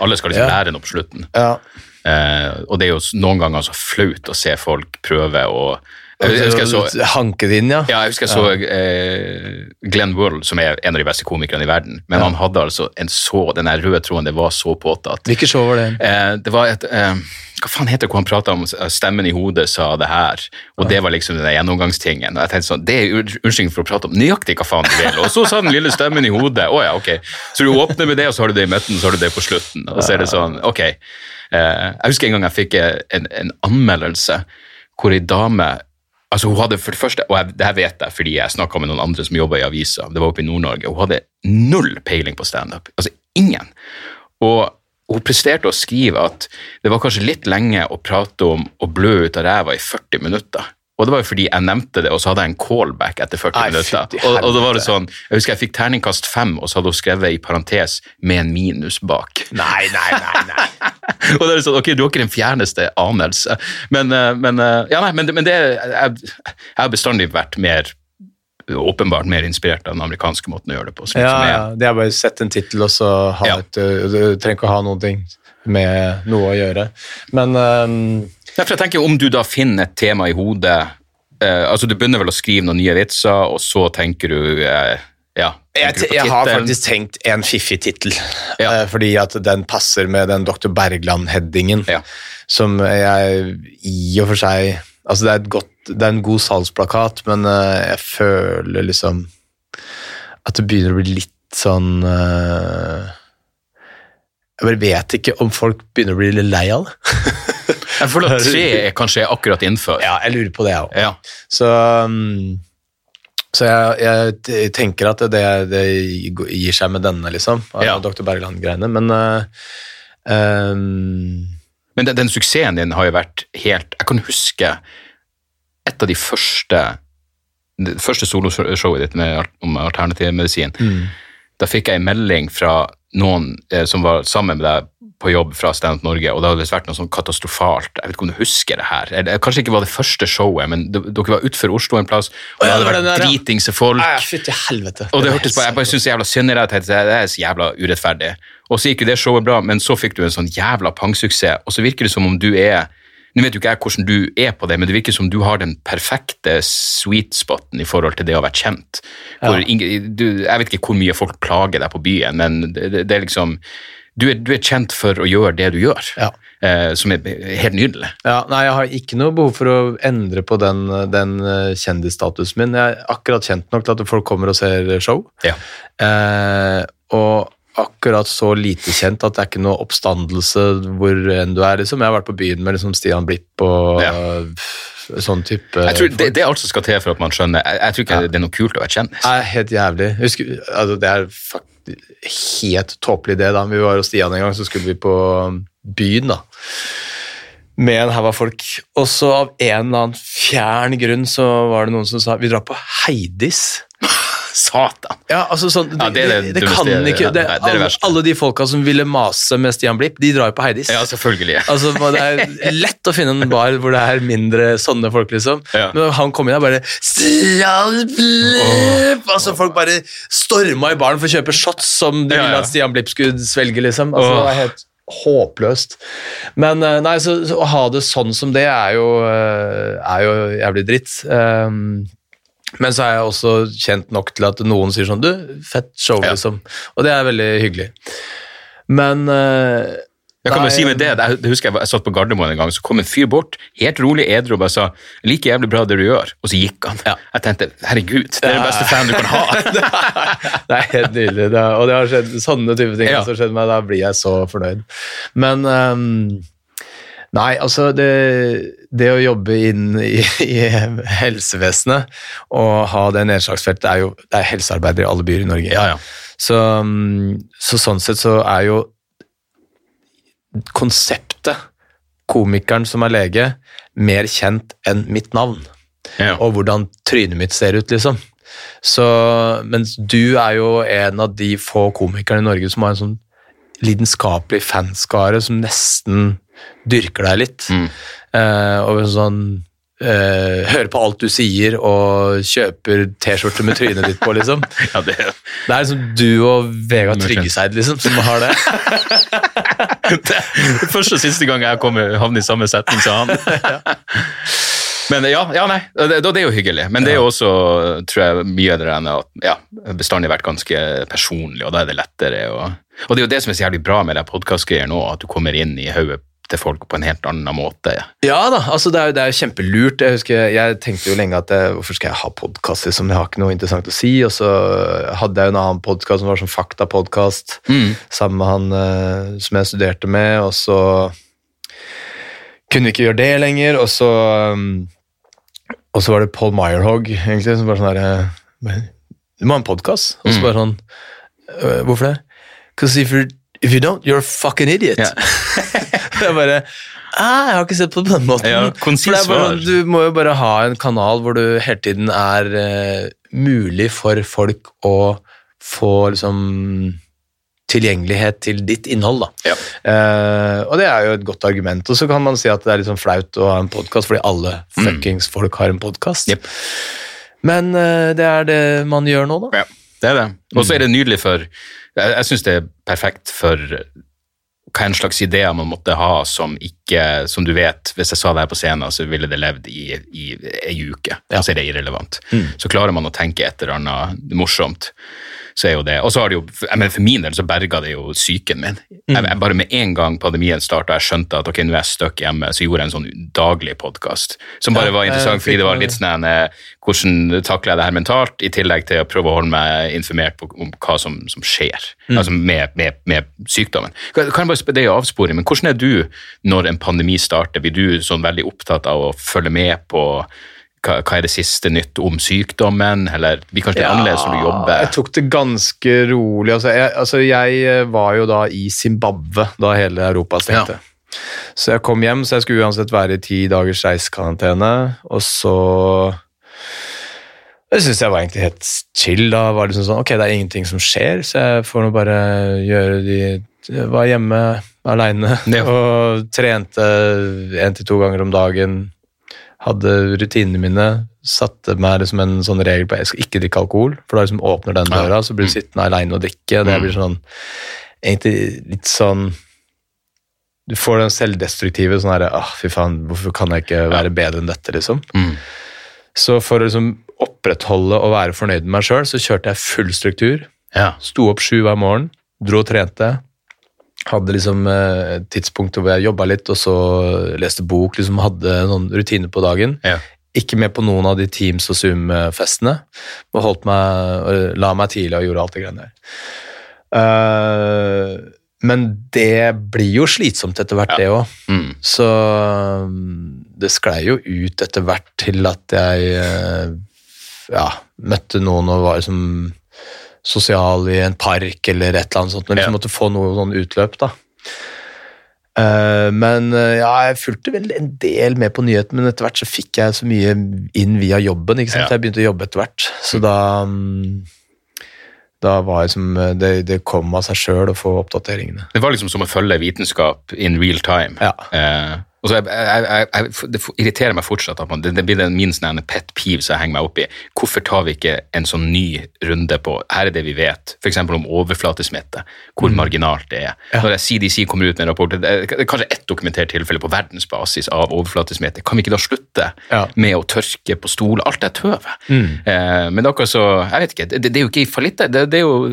Alle skal liksom Ja. lære noe på slutten. Ja. Eh, og det er jo noen ganger så flaut å se folk prøve å jeg husker jeg så, Hanke det inn, ja. ja, jeg husker jeg så eh, Glenn World, som er en av de beste komikerne i verden, men han hadde altså en så, den røde tråden, det var så påtatt. Hvilket show var det? Eh, det var et eh, Hva faen heter det hvor han prata om eh, stemmen i hodet sa det her, og det var liksom den gjennomgangstingen. Og jeg tenkte sånn, Det er unnskyldning for å prate om nøyaktig hva faen du vil. Og så sa den lille stemmen i hodet. Å ja, ok. Så du åpner med det, og så har du det i midten, så har du det på slutten. Og så er det sånn, ok. Eh, jeg husker en gang jeg fikk en, en anmeldelse hvor ei dame Altså hun hadde for det første, og jeg, det her vet jeg fordi jeg snakka med noen andre som jobba i avisa, det var oppe i Nord-Norge, hun hadde null peiling på standup. Altså ingen. Og hun presterte å skrive at det var kanskje litt lenge å prate om å blø ut av ræva i 40 minutter. Og det var jo fordi jeg nevnte det, og så hadde jeg en callback etter 40 Ai, minutter. Og, og det var det sånn, Jeg husker jeg fikk terningkast fem, og så hadde hun skrevet i parentes 'med en minus bak'. Nei, nei, nei. nei. (laughs) og det er sånn, ok, Du har ikke den fjerneste anelse, men, eh, men, eh, ja, nei, men, men det, jeg, har bestandig vært mer åpenbart mer inspirert av den amerikanske måten å gjøre det på. Ja, ja, det er bare å sette en tittel og så ha Ja. et øh, Du trenger ikke å ha noen ting med noe å gjøre. Men øhm, Ja, for jeg tenker Om du da finner et tema i hodet eh, altså Du begynner vel å skrive noen nye vitser, og så tenker du eh, ja, jeg, du jeg har faktisk tenkt en fiffig tittel, Ja. eh, fordi at den passer med den Dr. Bergland-headingen, Ja. som jeg i og for seg Altså, det er, et godt, det er en god salgsplakat, men øh, jeg føler liksom at det begynner å bli litt sånn øh, Jeg bare vet ikke om folk begynner å bli litt lei av det. (laughs) Jeg føler at tre er kanskje akkurat innenfor. Ja, jeg lurer på det, jeg òg. Ja. Så, um, så jeg, jeg tenker at det, det gir seg med denne, liksom. Ja. Dr. Bergland-greiene. Men uh, um, Men den, den suksessen din har jo vært helt Jeg kan huske et av de første det første soloshowet ditt med, om alternativ medisin. Mm. Da fikk jeg en melding fra noen eh, som var sammen med deg på jobb fra Stand Norge, og det hadde vært noe sånn katastrofalt. Jeg vet ikke om du husker det her. Eller, kanskje ikke var det første showet, men det, dere var utenfor Oslo en plass, og det hadde vært ja. dritingse folk. Fytti helvete. Og det hørtes på, Jeg bare syntes jævla synd i deg. Det er så jævla urettferdig. Og så gikk jo det showet bra, men så fikk du en sånn jævla pangsuksess, og så virker det som om du er Nå vet jo ikke jeg hvordan du er på det, men det virker som du har den perfekte sweet spoten i forhold til det å være kjent. Hvor ingen, du, jeg vet ikke hvor mye folk plager deg på byen, men det, det, det er liksom du er, du er kjent for å gjøre det du gjør, Ja. eh, som er helt nydelig. Ja, nei, jeg har ikke noe behov for å endre på den, den uh, kjendisstatusen min. Jeg er akkurat kjent nok til at folk kommer og ser show. Ja. Eh, og akkurat så lite kjent at det er ikke noe oppstandelse hvor enn du er. Liksom. Jeg har vært på byen med liksom, Stian Blipp og Ja. Sånn type Jeg tror det, det er alt som skal til for at man skjønner. Jeg, jeg tror ikke det er noe kult å være kjendis. Er helt jævlig. Husker, altså, det er faktisk helt tåpelig det. da. Vi var hos Stian en gang, så skulle vi på byen, da. Med en haug av folk. Og så av en eller annen fjern grunn så var det noen som sa vi drar på Heidis. Satan! Ja, altså sånn, Ja, det er det det, dummeste- kan ikke det, Nei, det det alle, alle de folka som ville mase med Stian Blipp, de drar jo på Heidis. Ja, selvfølgelig. Altså, Det er lett å finne en bar hvor det er mindre sånne folk, liksom. Ja. Men han kom inn og bare Stian Blipp! Altså, folk bare storma i baren for å kjøpe shots som de ville at Stian Blipp skulle svelge, liksom. Altså, det var helt håpløst. Men eh, nei, så, så å ha det sånn som det er jo, eh, er jo jævlig dritt. Um, men så er jeg også kjent nok til at noen sier sånn Du, fett show, Ja. liksom. Og det er veldig hyggelig. Men uh, Jeg kan bare si med det, jeg husker jeg, jeg satt på Gardermoen en gang, så kom en fyr bort, helt rolig edru, og bare sa 'like jævlig bra det du gjør', og så gikk han. Ja. Jeg tenkte 'herregud, det er den beste fan du kan ha'. (laughs) det er helt nydelig. Det er, og det har skjedd sånne type ting Ja. som har skjedd meg, da blir jeg så fornøyd. Men ehm, Nei, altså det, det å jobbe inn i, i helsevesenet og ha det nedslagsfeltet er jo det er helsearbeidere i alle byer i Norge. Ja, ja. Så, så sånn sett så er jo konseptet komikeren som er lege mer kjent enn mitt navn Ja. og hvordan trynet mitt ser ut, liksom. Så, mens du er jo en av de få komikerne i Norge som har en sånn lidenskapelig fanskare som nesten dyrker deg litt. Mm. Eh, og sånn eh, Hører på alt du sier og kjøper T-skjorte med trynet ditt på, liksom. (laughs) ja, det, Det er liksom du og Vegard Tryggeseid, liksom, som har det. (laughs) det første og siste gang jeg kommer havner i samme setning som han. (laughs) Men ja, ja nei, det, det er jo hyggelig. Men det er jo også, tror jeg, mye av det der at ja, bestandig vært ganske personlig, og da er det lettere. Og, og det er jo det som er så jævlig bra med podkastgreier nå, at du kommer inn i hodet til folk på en helt annen måte. Ja da, altså det er, jo- det er kjempelurt. Jeg husker, jeg tenkte jo lenge at jeg, hvorfor skal jeg ha podkast, liksom? Jeg har ikke noe interessant å si. Og så hadde jeg jo en annen podkast som var sånn faktapodkast, sammen med han eh, som jeg studerte med, og så kunne vi ikke gjøre det lenger, og så um, Og så var det Paul Meyerhog, egentlig, som bare sånn herre Du må ha en podkast. Og så bare sånn «Øh, Hvorfor det? Because if, you're, if you don't, you're a fucking idiot. Ja. (laughs) er bare ah, Jeg har ikke sett på det på den måten. Ja, det bare, du må jo bare ha en kanal hvor du hele tiden er uh, mulig for folk å få liksom tilgjengelighet til ditt innhold. Da. Ja. Uh, og det er jo et godt argument. Og så kan man si at det er litt sånn flaut å ha en podkast, fordi alle fuckings folk har en podkast. Yep. Men uh, det er det man gjør nå, da. Ja, det er det. Og så er det nydelig for Jeg, jeg syns det er perfekt for hva en slags ideer man måtte ha som ikke Som du vet, hvis jeg sa det her på scenen, så ville det levd i, i ei uke. Ja. Så er det irrelevant. Så klarer man å tenke et eller annet morsomt, så er jo det Og så har det jo mener, For min del så berga det jo psyken min. Jeg, jeg bare Med en gang pandemien starta, jeg skjønte at ok, nå er jeg stuck hjemme, så gjorde jeg en sånn daglig podkast som bare var interessant fordi det var litt sånn eh, hvordan takler jeg det her mentalt, i tillegg til å prøve å holde meg informert på, om hva som, som skjer altså med, med, med sykdommen. Kan jeg bare Det er jo avsporing, men hvordan er du når en pandemi starter? Blir du sånn veldig opptatt av å følge med på hva, hva er det siste nytt om sykdommen, eller det blir kanskje litt annerledes når du jobber? Jeg tok det ganske rolig. Altså jeg, altså jeg eh, var jo da i Zimbabwe da hele Europa stengte. Så jeg kom hjem, så jeg skulle uansett være i ti dagers reisekarantene, og så Det syns jeg var egentlig helt chill. Da var det liksom sånn Ok, det er ingenting som skjer, så jeg får nå bare gjøre de jeg Var hjemme aleine Ja. og trente én til to ganger om dagen. Hadde rutinene mine. Satte meg liksom en sånn regel på jeg skal ikke drikke alkohol, for da liksom åpner den døra, så blir du sittende aleine og drikke. Det blir sånn Egentlig litt sånn Du får den selvdestruktive sånn herre ah, Fy faen, hvorfor kan jeg ikke være bedre enn dette, liksom? Mm. Så for å liksom opprettholde og være fornøyd med meg sjøl, så kjørte jeg full struktur. Ja. Sto opp sju hver morgen, dro og trente. Hadde liksom eh, tidspunkter hvor jeg jobba litt, og så leste bok. liksom Hadde noen rutiner på dagen. Ja. Ikke med på noen av de Teams- og Zoom-festene. Og holdt meg, og la meg tidlig og gjorde alt det greiene der. Uh, men det blir jo slitsomt etter hvert, det òg. Mm. Så um, det sklei jo ut etter hvert til at jeg eh, ja, møtte noen og var liksom sosial i en park eller et eller annet sånt, og liksom Ja. måtte få noe sånn utløp, da. Eh, men eh, ja, jeg fulgte vel en del med på nyhetene, men etter hvert så fikk jeg så mye inn via jobben. ikke sant? Ja. Jeg begynte å jobbe etter hvert, så da mm, da var jeg som, eh, det, det kom av seg sjøl å få oppdateringene. Det var liksom som å følge vitenskap in real time. Ja. Eh, og så jeg, jeg, jeg, Det irriterer meg fortsatt at man, det, det blir den min sånn pet peeve som jeg henger meg opp i. Hvorfor tar vi ikke en sånn ny runde på Her er det vi vet, f.eks. om overflatesmitte, hvor marginalt det er. Ja. Når CDC kommer ut med en rapport, det er kanskje ett dokumentert tilfelle på verdensbasis av overflatesmitte, kan vi ikke da slutte Ja. med å tørke på stoler? Alt er tøv. Mm. Eh, men det er akkurat så Jeg vet ikke, det, det er jo ikke fallitt. Det, det, er jo,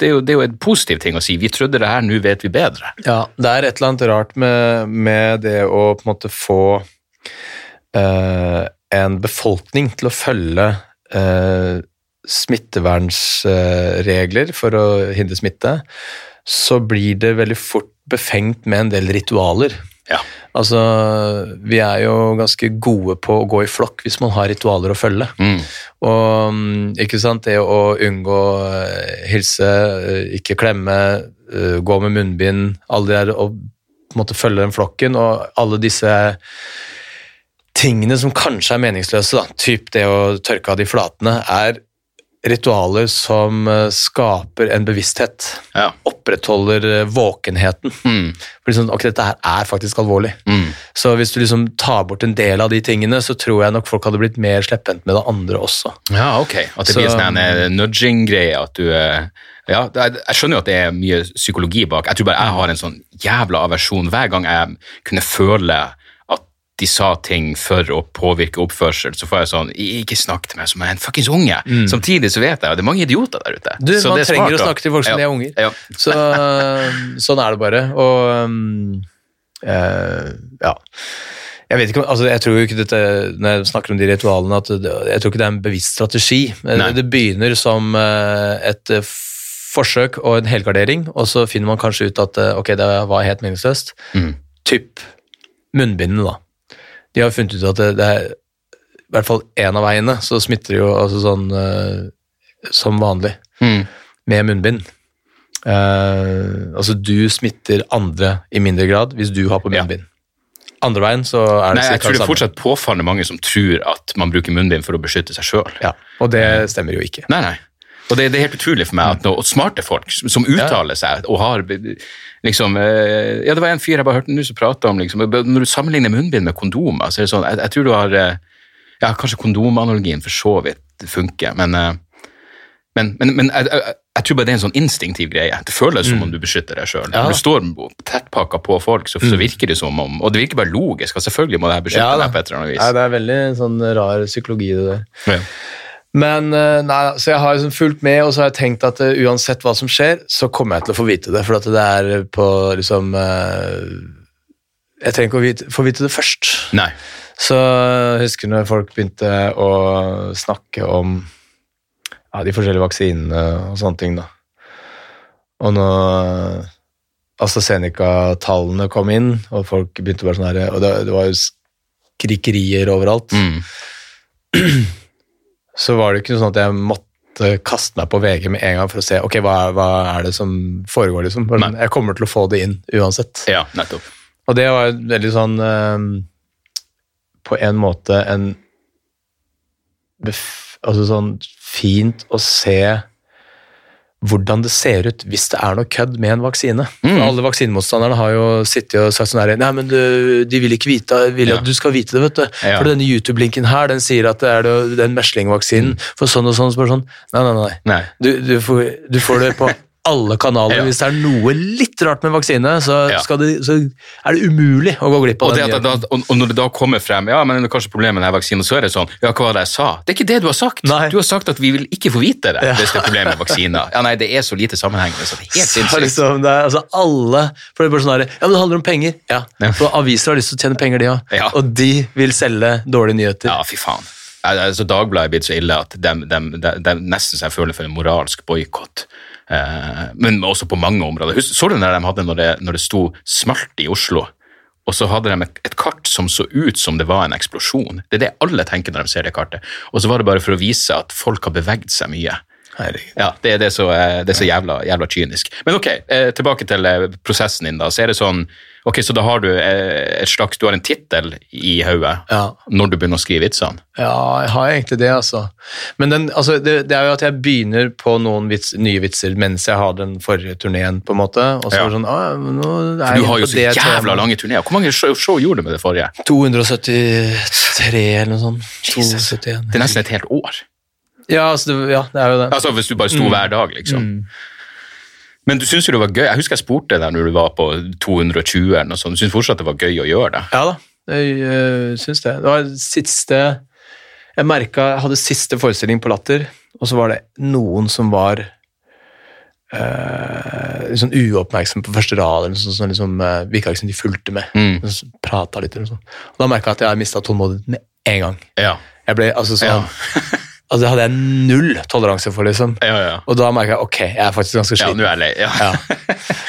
det, er jo, det er jo en positiv ting å si. Vi trodde det her, nå vet vi bedre. Ja, det er et eller annet rart med, med det å på en måte få eh, en befolkning til å følge eh, smittevernsregler for å hindre smitte, så blir det veldig fort befengt med en del ritualer. Ja. Altså, vi er jo ganske gode på å gå i flokk hvis man har ritualer å følge. Mm. Og ikke sant, det å unngå eh, hilse, eh, ikke klemme, eh, gå med munnbind, alle de der, og på en måte følge den flokken, og alle disse tingene som kanskje er meningsløse, da, typ det å tørke av de flatene, er ritualer som eh, skaper en bevissthet, Ja. opprettholder eh, våkenheten. Mm. For liksom, ok, dette her er faktisk alvorlig. Mm. Så hvis du liksom tar bort en del av de tingene, så tror jeg nok folk hadde blitt mer slepphendt med det andre også. Ja, ok. At det Så- blir sånn en eh, nudging-greie. at du... Ja, jeg skjønner jo at det er mye psykologi bak. Jeg tror bare jeg har en sånn jævla aversjon hver gang jeg kunne føle de sa ting for å påvirke oppførsel, så får jeg sånn Ikke snakk til meg som en fuckings unge. Samtidig så vet jeg at det er mange idioter der ute. Mm. Du, Så man det er trenger smart, å snakke til folk som Ja. de er unger. Ja. Så (laughs) sånn er det bare. Og um, uh, ja. Jeg vet ikke, altså jeg tror ikke dette, Når jeg snakker om de ritualene, at det, jeg tror ikke det er en bevisst strategi. Nei. Det begynner som eh, et eh, forsøk og en helgardering, og så finner man kanskje ut at eh, ok, det var helt meningsløst. Mm. Typ munnbindene, da. De har funnet ut at det, det er i hvert fall én av veiene, så smitter det jo altså sånn uh, som vanlig Mm. med munnbind. Uh, altså du smitter andre i mindre grad hvis du har på Ja. munnbind. Andre veien så er det Nei, jeg tror det er fortsatt påfallende mange som tror at man bruker munnbind for å beskytte seg sjøl. Ja, og det stemmer jo ikke. Nei, nei. Og det, det er helt utrolig for meg at noe, og smarte folk som uttaler seg og har liksom eh, Ja, det var en fyr jeg bare hørte nå som prata om liksom, Når du sammenligner munnbind med kondomer, så er det sånn Jeg, jeg tror du har eh, Ja, kanskje kondomanalogien for så vidt funker, men eh, men, men, men jeg, jeg, jeg tror bare det er en sånn instinktiv greie. Det føles som om du beskytter deg sjøl. Mm. Ja. Når du står tettpakka på folk, så, så virker det som om Og det virker bare logisk. og Selvfølgelig må det her beskytte Ja, deg på et eller annet vis. Ja, det er veldig sånn rar psykologi det der. Ja. Men eh, nei, så jeg har liksom fulgt med, og så har jeg tenkt at eh, uansett hva som skjer, så kommer jeg til å få vite det, for at det er på liksom eh, Jeg trenger ikke å vite, få vite det først. Nei. Så jeg husker når folk begynte å snakke om ja, de forskjellige vaksinene og sånne ting, da. Og når AstraZeneca-tallene kom inn, og folk begynte bare sånn her Og det, det var jo skrikerier overalt. Mm. Så var det ikke sånn at jeg måtte kaste meg på VG med en gang for å se ok, hva, hva er det som foregår. liksom. Nei. Jeg kommer til å få det inn uansett. Ja, nettopp. Og det var veldig sånn eh, På en måte en Altså sånn fint å se hvordan det ser ut hvis det er noe kødd med en vaksine. Mm. Alle vaksinemotstanderne har jo sittet og sagt sånn her Nei, men du, de vil ikke vite vil Ja. at du skal vite det, vet du. Ja. For denne YouTube-linken her, den sier at det er den meslingvaksinen for sånn og sånn. Så bare sånn Nei, nei, nei. Nei. Du, du, får, du får det på alle kanaler. Ja. Hvis det er noe litt rart med vaksine, så, Ja. det, så er det umulig å gå glipp av Og, det da, og, og når det da kommer frem ja, men det er kanskje problemet med denne vaksinen, så er det sånn Ja, hva var det jeg sa? Det er ikke det du har sagt. Nei. Du har sagt at vi vil ikke få vite det Ja. hvis det er problemer med vaksiner. Ja, nei, det er så lite sammenhengende, så det er helt (laughs) sinnssykt. liksom, det er, altså alle For det er bare sånn her, Ja, men det handler om penger. Ja. For aviser har lyst til å tjene penger, de òg. Ja. Og de vil selge dårlige nyheter. Ja, fy faen. Altså, Dagbladet er blitt så ille at de, de, de, de nesten så jeg føler for en moralsk boikott. Eh, men også på mange områder. Så du når de hadde når det, når det sto 'smalt' i Oslo? Og så hadde de et kart som så ut som det var en eksplosjon. Det er det alle tenker når de ser det kartet. Og så var det bare for å vise at folk har beveget seg mye. Herregud. Ja, det, det, er så, det er så jævla, jævla kynisk. Men ok, eh, tilbake til eh, prosessen din. da, så er det sånn, ok, så da har du eh, et slags, du har en tittel i hodet Ja. når du begynner å skrive vitsene. Ja, jeg har egentlig det, altså. Men den, altså, det, det er jo at jeg begynner på noen vits, nye vitser mens jeg har den forrige turneen, på en måte. Og så Ja. sånn, ah, nå er For du har jo så jævla temaet. lange turneer. Hvor mange show, show gjorde du med det forrige? 273 eller noe sånt. Jesus. 271. Det er nesten et helt år. Ja, altså, det, ja, det er jo det. Altså Hvis du bare sto hver dag, liksom. Mm. Men du syns jo det var gøy. Jeg husker jeg spurte deg når du var på 220 eller noe sånt. Du syns fortsatt det var gøy å gjøre det? Ja da, jeg øh, syns det. Det var siste Jeg merka Jeg hadde siste forestilling på Latter, og så var det noen som var Uh, sånn uoppmerksom på første rad, eller sånn, sånn, liksom, uh, virka ikke som de fulgte med. Mm. Prata litt eller noe sånt. Og da merka jeg at jeg mista tålmodigheten med en gang. Ja. Jeg ble altså sånn Ja. Altså det hadde jeg null toleranse for, liksom. Ja, ja. Og da merka jeg ok, jeg er faktisk ganske Ja, sliten. nå er jeg lei. Ja. Ja.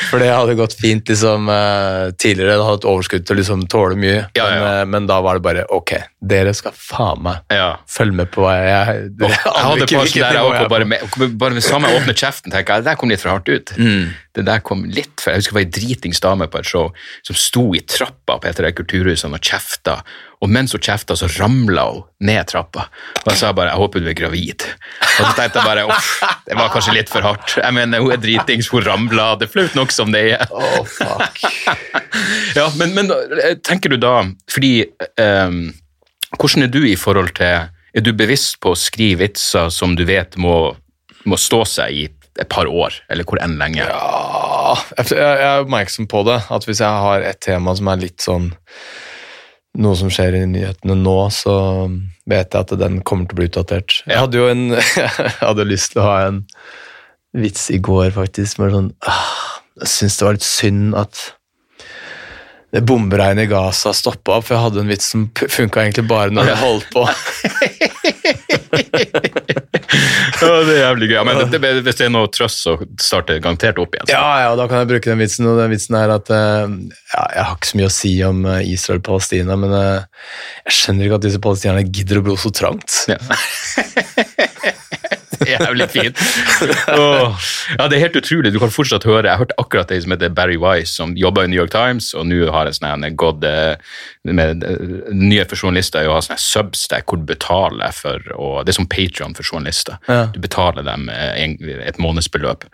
For det hadde gått fint liksom, eh, tidligere. Jeg hadde et overskudd til å liksom, tåle mye. Ja, men, ja. eh, men da var det bare ok, dere skal faen meg ja. følge med på hva jeg Jeg, Jeg hadde ikke, der jeg var på, bare, med, bare med samme åpne kjeften tenker jeg, der kom litt for hardt ut. Mm. Det der kom litt før. Jeg husker det var ei dritings dame på et show som sto i trappa på et av de kulturhusene og kjefta, og mens hun kjefta, så ramla hun ned trappa. Og jeg sa bare 'jeg håper du er gravid'. Og så tenkte jeg bare uff, det var kanskje litt for hardt. Jeg mener, hun er dritings, hun ramla, det er flaut nok som det er. Oh, fuck. (laughs) Ja, men, men eh, tenker du da Fordi um, Hvordan er du i forhold til Er du bevisst på å skrive vitser som du vet må, må stå seg i et par år, eller hvor enn lenge? Ja, jeg, er oppmerksom på det. At hvis jeg har et tema som er litt sånn noe som skjer i nyhetene nå, så vet jeg at den kommer til å bli utdatert. Jeg hadde jo en (laughs) Jeg hadde lyst til å ha en vits i går, faktisk. Med sånn, jeg syns det var litt synd at det bomberegnet i Gaza stoppa opp, for jeg hadde en vits som funka egentlig bare når jeg holdt på. (laughs) Det er jævlig gøy. Men det, det, hvis det er noe trøst, så starter det garantert opp igjen. så. Ja, ja, da kan jeg bruke den vitsen, og den vitsen er at eh, ja, Jeg har ikke så mye å si om eh, Israel og Palestina, men eh, jeg skjønner ikke at disse palestinerne gidder å bo så trangt. Ja. (laughs) (laughs) Jævlig fint. Oh. Ja, det er helt utrolig. Du kan fortsatt høre Jeg hørte akkurat det som heter Barry Wise, som jobber i New York Times, og nå har en sånn gått eh, med eh, nye for journalister er å ha sånn her Substack hvor du betaler for og Det er som Patreon for journalister. Ja. Du betaler dem eh, en- et månedsbeløp.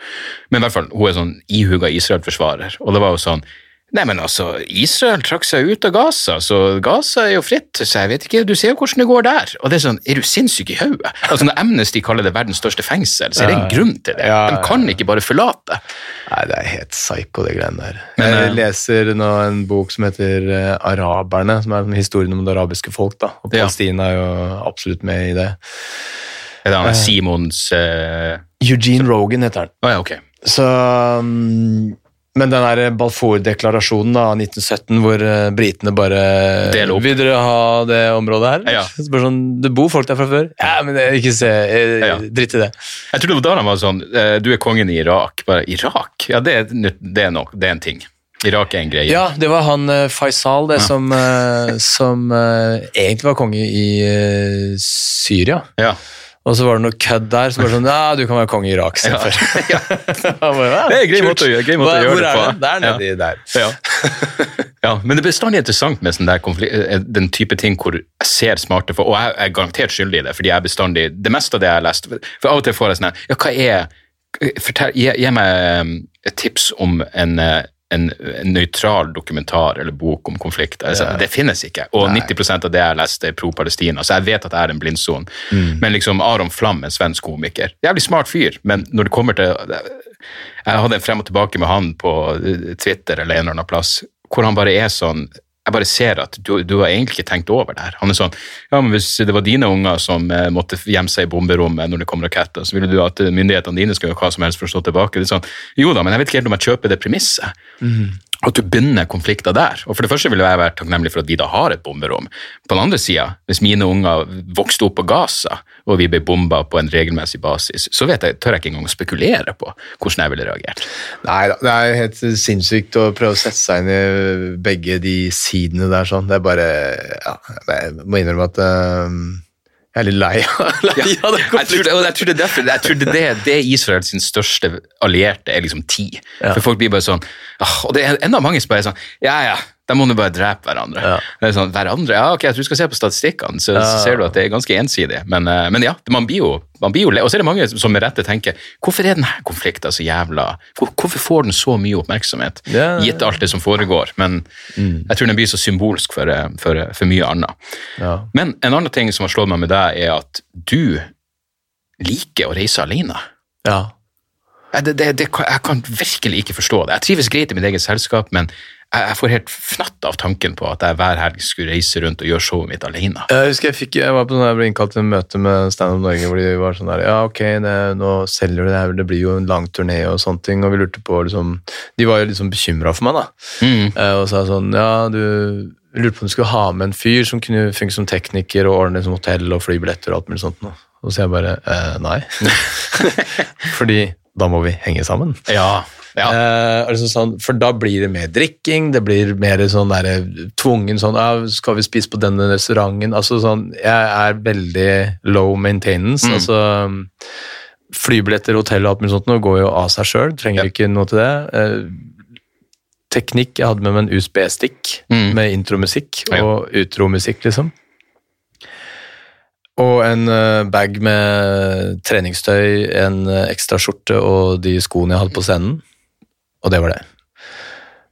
Men i hvert fall, hun er sånn ihuga Israel-forsvarer, og det var jo sånn Nei, men altså, Israel trakk seg ut av Gaza, så Gaza er jo fritt, så jeg vet ikke, du ser jo hvordan det går der. Og det er sånn, er du sinnssyk i hodet? Altså, når Amnesty kaller det verdens største fengsel, så er det en grunn til det. De kan ikke bare forlate. Nei, det er helt psycho, det greiene der. Men, jeg eh, leser nå en bok som heter eh, Araberne, som er historien om det arabiske folk, da. Og Ja. Palestina er jo absolutt med i det. Er det han Simons uh... Eugene Rogan heter han. Å ja, ok. Så mm, Men den der Balfour-deklarasjonen av 1917, hvor eh, britene bare Del opp. Vil dere ha det området her? Ja. Så bare sånn, Det bor folk der fra før. Ja, men jeg, ikke se. jeg, Ja. Dritt i det. Jeg tror det var da han var sånn, eh, du er kongen i Irak. Bare, Irak? Ja, det er, det er nok, det er en ting. Irak er en greie. Ja, det var han eh, Faisal, det som, eh, som eh, egentlig var konge i eh, Syria. Ja. Og så var det noe kødd der, så bare sånn Ja, du kan være konge i Irak Ja. istedenfor. (laughs) Ja. (laughs) «Ja, Det er en grei måte å gjøre- grei måte å Hva- gjøre Hvor det er på. den? Der nedi der. Ja. (laughs) ja, men det er bestandig interessant med sånn der eh, den type ting hvor jeg ser smarte for, og jeg er garantert skyldig i det, fordi jeg er bestandig, det meste av det jeg har lest, for av og til får jeg sånn her, ja, hva er, fortell, gi, gi meg um, et tips om en, eh, en, en nøytral dokumentar eller bok om konflikt. Altså. Det finnes ikke, og 90% av det jeg leste, er pro-Palestina, så jeg vet at det er en blindsone. Mm. Men liksom Aron Flam, en svensk komiker, jævlig smart fyr, men når det kommer til jeg hadde en frem og tilbake med han på eh, Twitter eller en eller annen plass, hvor han bare er sånn Jeg bare ser at du, du har egentlig ikke tenkt over det her. Han er sånn Ja, men hvis det var dine unger som eh, måtte gjemme seg i bomberommet når det kom raketter, så ville du at eh, myndighetene dine skulle gjøre hva som helst for å stå tilbake. Det er sånn, Jo da, men jeg vet ikke helt om jeg kjøper det premisset. At du begynner konflikter der. Og for det første ville jeg vært takknemlig for at vi da har et bomberom. På den andre sida, hvis mine unger vokste opp på Gaza, og vi ble bomba på en regelmessig basis, så jeg, tør jeg ikke engang å spekulere på hvordan jeg ville reagert. Nei det er helt sinnssykt å prøve å sette seg inn i begge de sidene der sånn. Det er bare Ja, jeg må innrømme at øhm, Jeg er litt lei, (laughs) lei Ja, av den jeg tror, det, jeg tror det er derfor, jeg tror det, det, det er Israel sin største allierte er liksom tid. Ja. For folk blir bare sånn Og det er enda mange som bare er sånn Ja, ja, da må du bare drepe hverandre. Ja. Det er sånn, hverandre? Ja, ok, du skal se på statistikkene, så, så ser du at det er ganske ensidig. Men, eh, men ja, man blir jo, man blir jo Og så er det mange som med rette tenker Hvorfor er denne konflikten så jævla hvor, Hvorfor får den så mye oppmerksomhet, Ja. gitt alt det som foregår? Men jeg tror den blir så symbolsk for, eh, for, for mye annet. Ja. Men en annen ting som har slått meg med deg, er at du liker å reise alene. ja. Det, det, det, jeg kan virkelig ikke forstå det. Jeg trives greit i mitt eget selskap, men jeg, får helt fnatt av tanken på at jeg hver helg skulle reise rundt og gjøre showet mitt alene. Jeg husker jeg, fikk, jeg var på sånn, jeg ble innkalt til en møte med Stand Up Norge hvor de var sånn der Ja, ok, det, nå selger du det her, det blir jo en lang turné og sånne ting, og vi lurte på liksom De var jo liksom bekymra for meg, da. Mm. Eh, og sa sånn Ja, du lurte på om du skulle ha med en fyr som kunne funke som tekniker og ordne som hotell og flybilletter og alt mulig sånt. nå. Og så jeg bare eh, Nei. (laughs) (laughs) Fordi da må vi henge sammen. Ja. Ja. Eh, altså sånn, for da blir det mer drikking, det blir mer sånn der, tvungen sånn ah, Skal vi spise på denne restauranten? Altså sånn, Jeg er veldig low maintenance. Mm. altså Flybilletter, hotell og alt mulig sånt nå går jo av seg sjøl, trenger Ja. ikke noe til det. Eh, teknikk, jeg hadde med meg en USB-stikk Mm. med intromusikk Ja. og utromusikk, liksom. Og en eh, bag med treningstøy, en eh, ekstra skjorte og de skoene jeg hadde på scenen. Og det var det.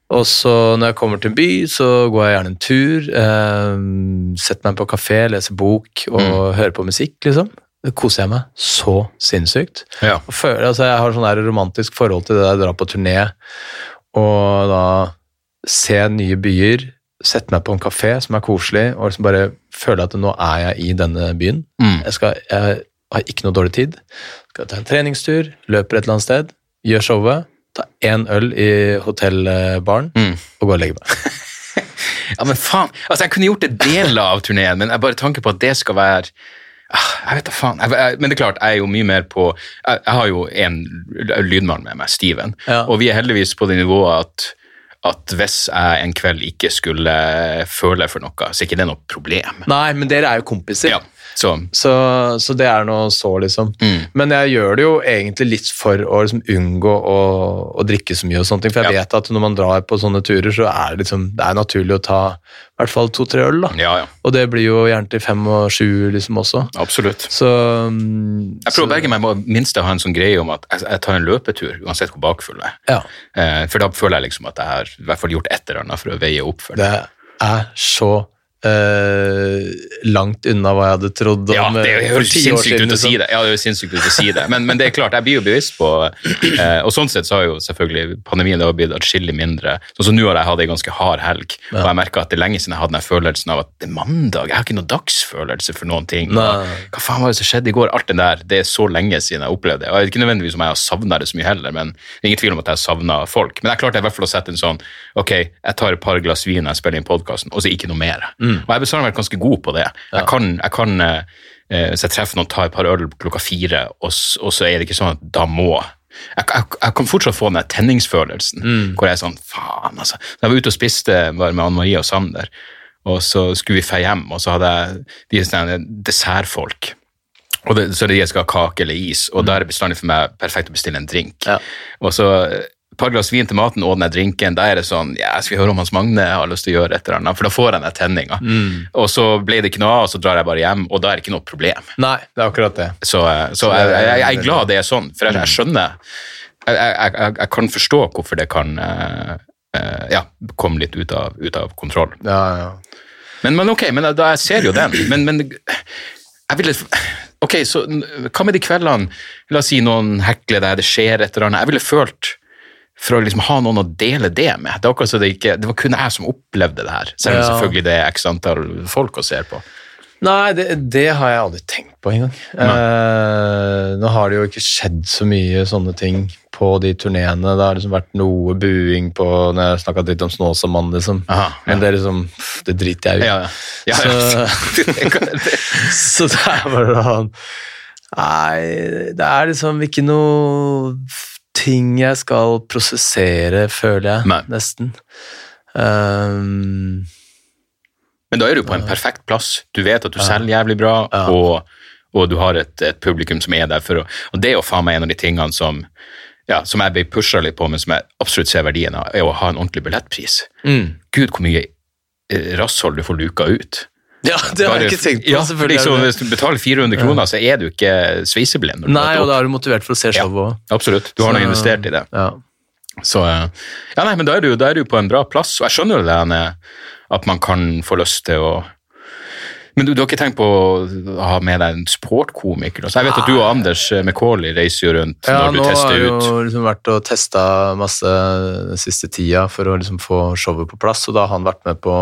Og så når jeg kommer til en by, så går jeg gjerne en tur. Eh, setter meg på kafé, leser bok og hører på musikk, liksom. Det koser jeg meg så sinnssykt. ja. Føler, altså jeg har sånn romantisk forhold til det der dra på turné og da se nye byer, sette meg på en kafé som er koselig, og liksom bare føle at nå er jeg i denne byen. Mm. Jeg, skal, jeg har ikke noe dårlig tid. Skal ta en treningstur, løper et eller annet sted, gjør showet, ta én øl i hotellbaren Mm. og gå og legge meg. (laughs) ja, men faen. Altså, jeg kunne gjort det deler av turneen, men jeg bare tanker på at det skal være Ah, Jeg vet da faen. Jeg, jeg, men det er klart, jeg er jo mye mer på Jeg, jeg har jo en lydmann med meg, Steven, Ja. og vi er heldigvis på det nivået at at hvis jeg en kveld ikke skulle føle for noe, så er ikke det noe problem. Nei, men dere er jo kompiser. Ja, så Så, så det er noe så, liksom. Mm. Men jeg gjør det jo egentlig litt for å liksom unngå å, å drikke så mye og sånne ting. For jeg Ja. vet at når man drar på sånne turer, så er det liksom Det er naturlig å ta i hvert fall to-tre øl, da. ja, ja, Og det blir jo gjerne til fem og sju liksom også. absolutt. Så Jeg prøver å berge meg med å minst ha en sånn greie om at jeg, jeg tar en løpetur, uansett hvor bakfull jeg er. Ja. Eh, for da føler jeg liksom at jeg har i hvert fall gjort et eller annet for å veie opp for det. Det er så eh, langt unna hva jeg hadde trodd om Ja, det er ti år sinnssykt ut å si liksom. det. Ja, det er jo sinnssykt ut å si det. Men, men det er klart, jeg blir jo bevisst på uh, Og sånn sett så har jo selvfølgelig pandemien det har blitt atskillig mindre. Sånn som nå har jeg hatt ei ganske hard helg, og jeg merka at det er lenge siden jeg hadde den følelsen av at det er mandag. Jeg har ikke noen dagsfølelse for noen ting. Og, hva faen var det som skjedde i går? Alt det der, det er så lenge siden jeg opplevde det. Og jeg vet ikke nødvendigvis om jeg har savna det så mye heller, men det er ingen tvil om at jeg savna folk. Men jeg klarte i hvert fall å sette en sånn Ok, jeg tar et par glass vin når jeg spiller inn podkasten, og så ikke noe mer. Mm. Og jeg har bestandig vært ganske god på det. Jeg kan, jeg kan eh, eh, Hvis jeg treffer noen, ta et par øl klokka fire, og, og så er det ikke sånn at da må jeg, jeg, jeg kan fortsatt få den tenningsfølelsen, Mm. hvor jeg er sånn Faen, altså. Da jeg var ute og spiste var med Anne Marie og Sander, og så skulle vi dra hjem, og så hadde jeg de sånne dessertfolk. Og det, så det de jeg skal ha kake eller is, og da er det bestandig for meg perfekt å bestille en drink. Ja. Og så eh, par glass vin til maten og den drinken, da er det sånn Ja, skal vi høre om Hans Magne har lyst til å gjøre et eller annet? For da får jeg den tenninga. Mm. Og så ble det ikke noe av, og så drar jeg bare hjem, og da er det ikke noe problem. Nei, det er akkurat det. Så, så, så jeg, jeg, jeg er glad det er sånn, for jeg, jeg skjønner jeg, jeg, jeg, jeg kan forstå hvorfor det kan uh, uh, ja, komme litt ut av, ut av kontroll. Ja, ja. Men, men ok, men da, jeg ser jo den. Men, men jeg ville Ok, så hva med de kveldene La oss si noen hekler deg, det skjer et eller annet. Jeg ville følt for å liksom ha noen å dele det med. Det, så det, ikke, det var kun jeg som opplevde det her, selv om Ja. selvfølgelig det er x antall folk å se på. Nei, det, det har jeg aldri tenkt på engang. Eh, nå har det jo ikke skjedd så mye sånne ting på de turneene. Det har liksom vært noe buing på når jeg snakka dritt om Snåsamannen, liksom. Aha, ja. Men det er liksom pff, Det driter jeg i. Ja, ja. ja, ja. (laughs) Så (laughs) det er bare sånn Nei, det er liksom ikke noe ting jeg skal prosessere, føler jeg. Nei. Nesten. Um, Men da er du på en perfekt plass. Du vet at du selger jævlig bra, og, og du har et, et publikum som er der for å Og det er jo faen meg en av de tingene som ja, som jeg ble pusha litt på, men som jeg absolutt ser verdien av, er å ha en ordentlig billettpris. Gud, hvor mye eh, rasshold du får luka ut. Ja, det har jeg ikke tenkt på. Ja, liksom, Hvis du betaler 400 kroner, så er du ikke sveiseblind. Nei, og da er du motivert for å se Ja. showet òg. Absolutt. Du har nå investert i det. Ja. Så eh, ja, nei, men da er, du, da er du på en bra plass, og jeg skjønner jo det at man kan få lyst til å Men du, du har ikke tenkt på å ha med deg en supportkomiker? Jeg vet at du og Anders eh, McCauley reiser jo rundt Ja, når du tester nå har jeg jo liksom vært og testa masse den siste tida for å liksom få showet på plass, og da har han vært med på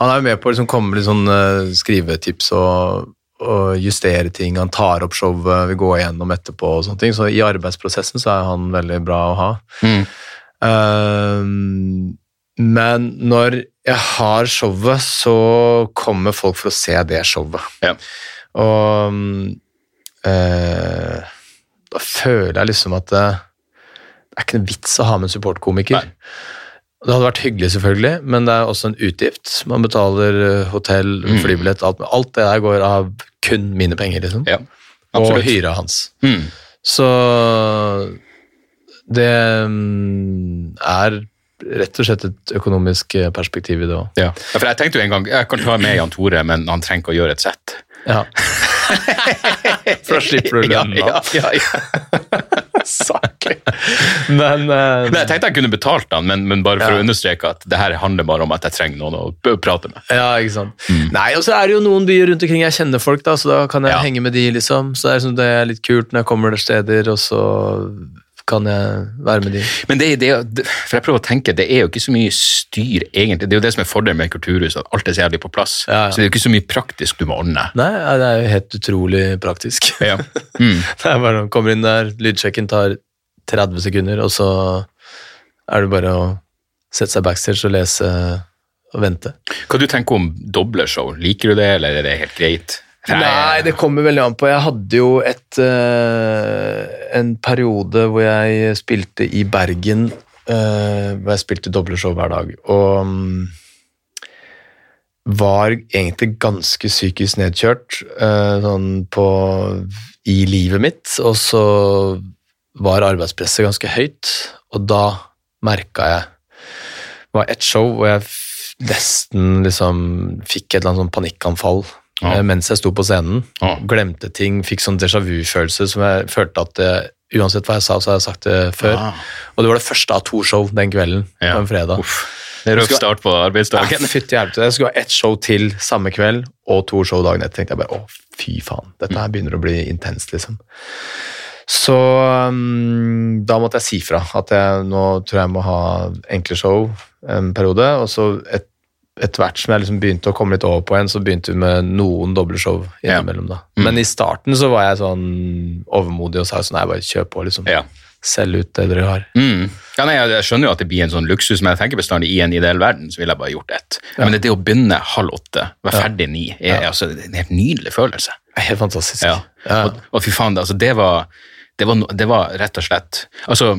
Han er jo med på å liksom komme med litt sånn eh, skrivetips og, og justere ting. Han tar opp showet, vi går igjennom etterpå og sånne ting. Så i arbeidsprosessen så er han veldig bra å ha. Mm. Uh, men når jeg har showet, så kommer folk for å se det showet. Ja. Og eh, da føler jeg liksom at det, det er ikke noe vits å ha med en supportkomiker. Det hadde vært hyggelig, selvfølgelig, men det er også en utgift. Man betaler eh, hotell, Mm. flybillett, alt, alt det der går av kun mine penger, liksom. Ja, og hyra hans. Mm. Så det mm, er rett og slett et økonomisk eh, perspektiv i det òg. Ja. Ja, for jeg tenkte jo en gang jeg kan ta med Jan Tore, men han trenger ikke å gjøre et sett. Ja. (laughs) For da slipper du lønna. Ja, ja, ja. (laughs) Saklig. Men uh, Men jeg tenkte jeg kunne betalt han, men, men bare for Ja. å understreke at det her handler bare om at jeg trenger noen å prate med. Ja, ikke sant. Nei, og så er det jo noen byer rundt omkring jeg kjenner folk, da, så da kan jeg henge med de, liksom. Så det er, sånn, det er litt kult når jeg kommer til steder, og så kan jeg være med de. Men det, det, det, for jeg prøver å tenke, det er jo ikke så mye styr, egentlig. Det er jo det som er fordelen med kulturhuset, at alt er så jævlig på plass. Ja, ja. Så det er jo ikke så mye praktisk du må ordne. Nei, det er jo helt utrolig praktisk. (laughs) Ja. Mm. (laughs) Det er bare å komme inn der, lydsjekken tar 30 sekunder, og så er det bare å sette seg backstage og lese og vente. Hva du tenker om dobleshow? Liker du det, eller er det helt greit? Nei, det kommer veldig an på. Jeg hadde jo et, uh, en periode hvor jeg spilte i Bergen, uh, hvor jeg spilte dobleshow hver dag, og um, var egentlig ganske psykisk nedkjørt uh, sånn på, i livet mitt, og så var arbeidspresset ganske høyt, og da merka jeg Det var et show hvor jeg nesten liksom fikk et eller annet sånn panikkanfall Ja. eh, mens jeg sto på scenen. Ja. Glemte ting, fikk sånn déjà vu-følelse som jeg følte at eh, uansett hva jeg sa, så har jeg sagt det før. Ja. Og det var det første av to show den kvelden på en fredag. Uff. Det er røff start på arbeidsdagen. Ja, Fytti helvete. Jeg skulle ha ett show til samme kveld, og to show dagen etter. tenkte jeg bare, å fy faen, dette her begynner å bli intenst, liksom. Så um, da måtte jeg si fra at jeg nå tror jeg må ha enkle show en periode, og så et, etter hvert som jeg liksom begynte å komme litt over på en, så begynte vi med noen dobleshow innimellom. da. Mm. Men i starten så var jeg sånn overmodig og sa sånn, nei, bare kjør på, liksom. Ja. Selg ut det dere har. Mm. Ja, nei, jeg, jeg skjønner jo at det blir en sånn luksus, men jeg tenker bestandig i en ideell verden så ville jeg bare gjort ett. Men det, det å begynne halv åtte, være ferdig ni, er, altså, det er en helt nydelig følelse. Helt fantastisk. Ja. Ja. Og, og fy faen, det, altså, det, var, det, var, det var rett og slett Altså,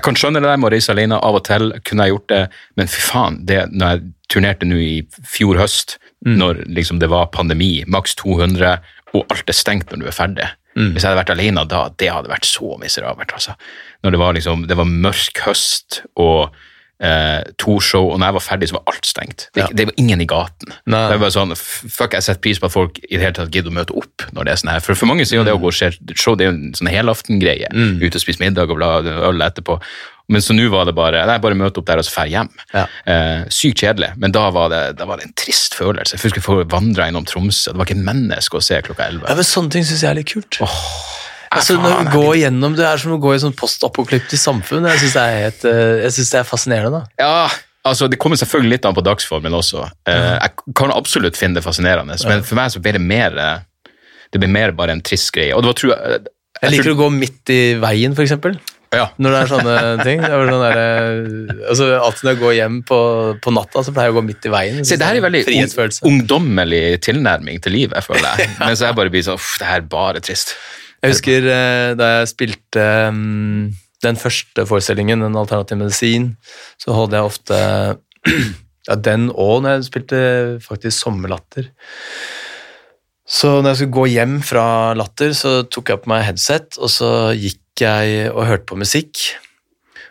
jeg kan skjønne det der med å reise alene, av og til kunne jeg gjort det, men fy faen, det, når jeg turnerte nå i fjor høst, Mm. når liksom det var pandemi, maks 200, og alt er stengt når du er ferdig. Mm. Hvis jeg hadde vært alene da, det hadde vært så miserabelt. Altså. Når det var, liksom, det var mørk høst og eh, to show, og når jeg var ferdig, så var alt stengt. Det, Ja. det var ingen i gaten. Nei. Det var bare sånn, fuck, Jeg setter pris på at folk i det hele tatt gidder å møte opp når det er sånn her. For, for mange sier jo det å gå og se show det er jo en sånn helaftengreie. Mm. Ute og spise middag og bla, øl etterpå. Men så nå var det bare nei, bare møte opp der og så dra hjem. Ja. Eh, sykt kjedelig, men da var, det, da var det en trist følelse. Jeg husker jeg vandra innom Tromsø, det var ikke et menneske å se klokka elleve. Ja, men Sånne ting syns jeg er litt kult. Altså, når jeg du går gjennom, Det er som å gå i sånn postapokalyptisk samfunn. Jeg syns det, eh, jeg det er fascinerende. da. Ja, altså det kommer selvfølgelig litt an på dagsformen også. Eh, jeg kan absolutt finne det fascinerende, men for meg så blir det mer eh, det blir mer bare en trist greie. Og det var, tror jeg, Jeg liker å gå midt i veien, f.eks. Ja. Når det er sånne (laughs) ting. Det sånn der, altså, alltid når jeg går hjem på, på natta, så pleier jeg å gå midt i veien. Se, det her er veldig ung, ungdommelig tilnærming til livet, føler jeg. (laughs) Mens jeg bare blir sånn Uff, det her er bare trist. Jeg husker eh, da jeg spilte mm, den første forestillingen, En alternativ medisin, så holdt jeg ofte (clears throat) ja, den og når jeg spilte faktisk Sommerlatter. Så når jeg skulle gå hjem fra Latter, så tok jeg på meg headset, og så gikk jeg og hørte på musikk.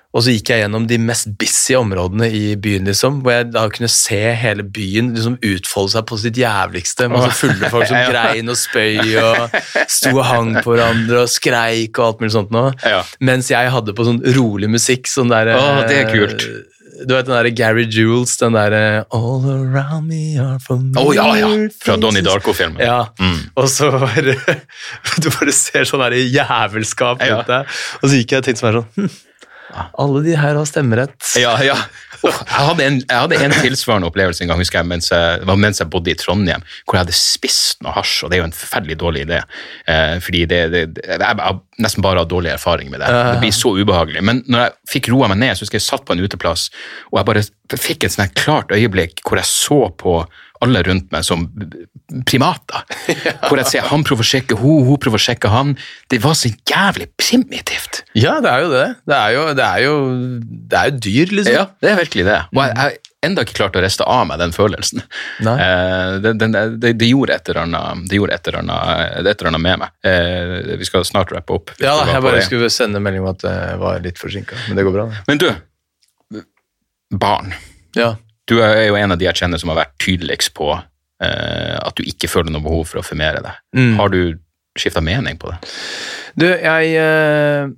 Og så gikk jeg gjennom de mest busy områdene i byen, liksom, hvor jeg da kunne se hele byen liksom utfolde seg på sitt jævligste. Masse fulle folk som (laughs) Ja. grein og spøy og sto og hang på hverandre og skreik og alt mulig sånt noe. Ja. Mens jeg hadde på sånn rolig musikk, sånn der Åh, det er kult. Du vet den derre Gary Jules, den derre All around me are familiar oh, ja, ja! Fra. Donnie Darko-filmen. Ja, Mm. og så bare (laughs) Du bare ser sånn der jævelskap Ja. rundt deg. Og så gikk jeg og tenkte sånn hm, Alle de her har stemmerett. Ja, ja. Jeg, hadde en, jeg hadde en tilsvarende opplevelse en gang, husker jeg, mens jeg, mens jeg bodde i Trondheim, hvor jeg hadde spist noe hasj, og det er jo en forferdelig dårlig idé. Eh, fordi det, det, det, jeg har nesten bare hatt dårlig erfaring med det. Det blir så ubehagelig. Men når jeg fikk roa meg ned, så husker jeg jeg satt på en uteplass, og jeg bare fikk et sånt klart øyeblikk hvor jeg så på alle rundt meg som primater. (laughs) Hvor jeg ser han prøver å sjekke hun, hun prøver å sjekke han. Det var så jævlig primitivt. Ja, det er jo det. Det er jo, det er jo, det er jo dyr, liksom. Ja, det er virkelig det. Og jeg har enda ikke klart å riste av meg den følelsen. Eh, det, det, det gjorde et eller annet, med meg. Eh, vi skal snart rappe opp. Ja, da, jeg bare skulle sende melding om at jeg var litt forsinka, men det går bra. da. Men du, barn. Ja. Du er jo en av de jeg kjenner som har vært tydeligst på eh, at du ikke føler noe behov for å formere deg. Mm. Har du skifta mening på det? Du, jeg eh,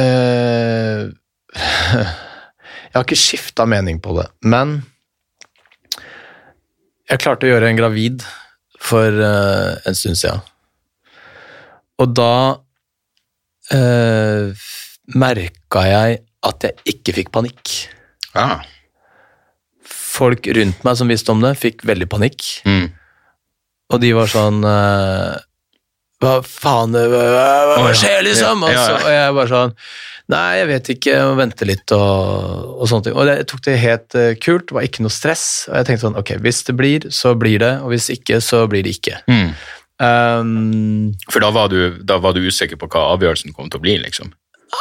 eh, (laughs) Jeg har ikke skifta mening på det, men jeg klarte å gjøre en gravid for en stund siden. Og da uh, merka jeg at jeg ikke fikk panikk. Ah. Folk rundt meg som visste om det, fikk veldig panikk. Mm. Og de var sånn eh, Hva faen, hva, hva, hva skjer, liksom? Og, så, og jeg bare sånn Nei, jeg vet ikke, Jeg må vente litt og, og sånne ting. Og jeg tok det helt eh, kult, det var ikke noe stress. Og jeg tenkte sånn, ok, hvis det blir, så blir det, og hvis ikke, så blir det ikke. Mm. Um, For da var, du, da var du usikker på hva avgjørelsen kom til å bli, liksom?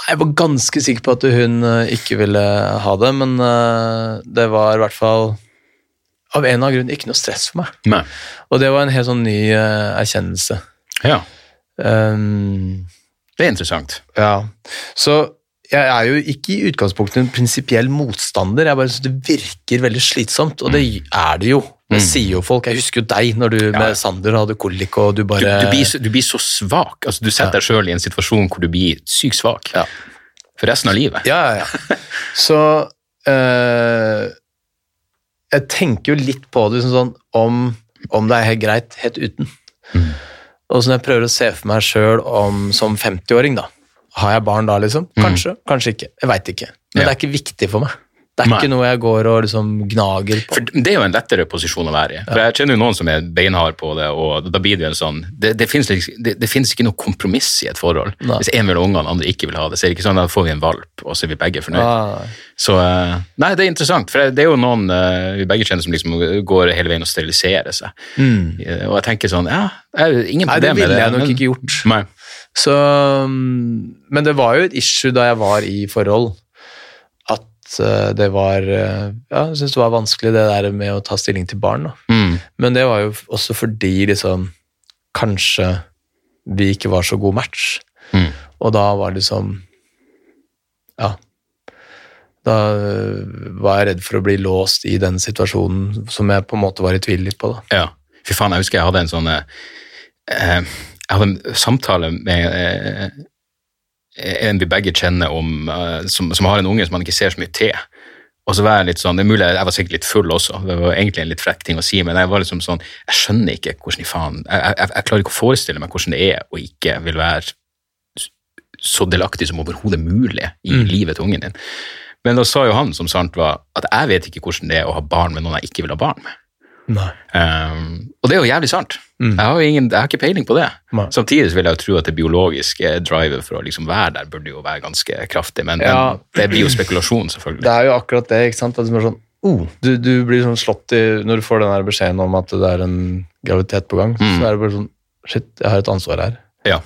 Jeg var ganske sikker på at hun eh, ikke ville ha det, men eh, det var i hvert fall av en eller annen grunn ikke noe stress for meg. Nei. Og det var en helt sånn ny eh, erkjennelse. Ja, Um, det er interessant. Ja, så jeg er jo ikke i utgangspunktet en prinsipiell motstander, jeg bare syns det virker veldig slitsomt, og det er det jo. Det Mm. sier jo folk. Jeg husker jo deg når du Ja. med Sander hadde kolikk og du Du, bare du, blir, så- du blir så svak. Altså, du setter deg sjøl i en situasjon hvor du blir sykt svak Ja. for resten av livet. Ja, ja, ja. (laughs) Så eh, Jeg tenker jo litt på det liksom sånn om, om det er helt greit helt uten. Mm. Og så når jeg prøver å se for meg sjøl som 50-åring, da. Har jeg barn da, liksom? Kanskje, kanskje ikke. Jeg veit ikke. Men Mm. Ja. det er ikke viktig for meg. Det er Nei. ikke noe jeg går og liksom gnager på. For Det er jo en lettere posisjon å være i. For Jeg kjenner jo noen som er beinhard på det, og da blir det jo en sånn Det, det, finnes, liksom- det, det ikke noe kompromiss i et forhold. Nei. Hvis en vil ha ungene, andre ikke vil ha det, så er det ikke sånn da får vi en valp, og så er vi begge fornøyd. Nei. Så eh, Nei, det er interessant, for det er jo noen eh, vi begge kjenner som liksom går hele veien og steriliserer seg. Mm. Og jeg tenker sånn Ja, ingen Mm. Nei, det problem med ville det. jeg nok men- ikke gjort. Nei. Så, mm, men det var jo et issue da jeg var i forhold, eh, det var eh, Ja, jeg syns det var vanskelig det der med å ta stilling til barn. Da. Mm. Men det var jo også fordi liksom Kanskje vi ikke var så god match. Mm. Og da var liksom Ja. Da øh, var jeg redd for å bli låst i den situasjonen som jeg på en måte var i tvil litt på. da. Ja. Fy faen, jeg husker jeg hadde en sånn eh, eh, Jeg hadde en samtale med eh, en vi begge kjenner om, eh, som, som har en unge som man ikke ser så mye til. Og så var jeg litt sånn, det er mulig jeg var sikkert litt full også, det var egentlig en litt frekk ting å si, men jeg var liksom sånn, jeg skjønner ikke hvordan i faen, jeg, jeg, jeg klarer ikke å forestille meg hvordan det er å ikke vil være så delaktig som overhodet mulig i livet til ungen din. Men da sa jo han, som sant var, at jeg vet ikke hvordan det er å ha barn med noen jeg ikke vil ha barn med. Um, og det er jo jævlig sant. Jeg, har ingen, jeg har ikke peiling på det. Nei. Samtidig vil jeg jo tro at det biologiske drivet for å liksom være der burde jo være ganske kraftig, men, Ja. men det blir jo spekulasjon, selvfølgelig. Det er jo akkurat det, ikke sant? At det er sånn, oh, du, du blir sånn slått i Når du får den beskjeden om at det er en graviditet på gang, Mm. så er det bare sånn Shit, jeg har et ansvar her. Ja.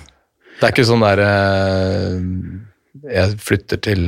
Det er ikke sånn der eh, Jeg flytter til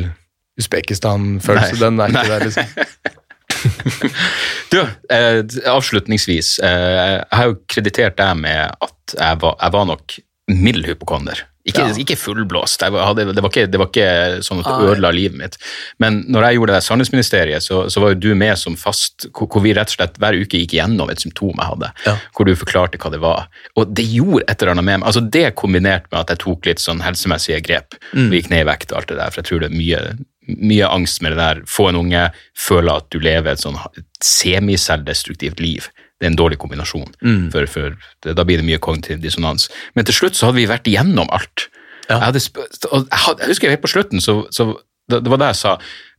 Usbekistan-følelse. Den er ikke Nei. der, liksom. (laughs) (laughs) Du, eh, avslutningsvis. Eh, jeg har jo kreditert deg med at jeg var, jeg var nok mild hypokonder. Ikke, Ja. ikke fullblåst, hadde, det, var ikke, det var ikke sånn at det ødela livet mitt. Men når jeg gjorde det Sannhetsministeriet, så, så var jo du med som fast, hvor, hvor vi rett og slett hver uke gikk gjennom et symptom jeg hadde, Ja. hvor du forklarte hva det var. Og det gjorde et eller annet med meg. Altså Det kombinert med at jeg tok litt sånn helsemessige grep, Mm. og gikk ned i vekt og alt det der, for jeg tror det er mye, mye angst med det der. Få en unge, føle at du lever et sånn semiselvdestruktivt liv. Det er en dårlig kombinasjon, Mm. for, for det, da blir det mye kognitiv dissonans. Men til slutt så hadde vi vært igjennom alt. Ja. Jeg, hadde, jeg, hadde, jeg husker helt på slutten, så, så det, det var det jeg sa,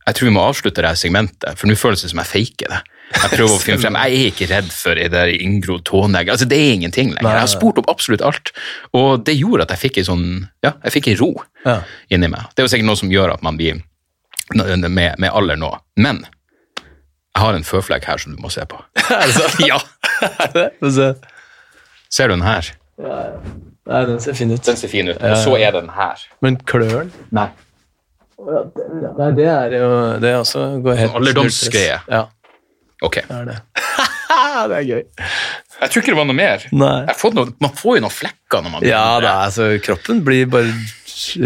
jeg tror vi må avslutte det her segmentet, for nå føles det som jeg faker det. Jeg prøver å (laughs) finne frem, jeg er ikke redd for det der inngrodd tånegl. Altså, det er ingenting lenger. Jeg har spurt opp absolutt alt, og det gjorde at jeg fikk en sånn, ja, jeg fikk en ro Ja. inni meg. Det er jo sikkert noe som gjør at man blir med, med alder nå. Men jeg har en føflekk her som du må se på. (laughs) Er det sant? ja! (laughs) Ser du den her? Nei, den ser fin ut. Den ser fin ut. Og så er den her. Men klør den? Nei. Nei, det er jo Det er også går helt Alderdomsgreie. Ja, Ok. det er det. (laughs) det er gøy. Jeg tror ikke det var noe mer. Noe, man får jo noen flekker når man Ja da, altså, kroppen blir bare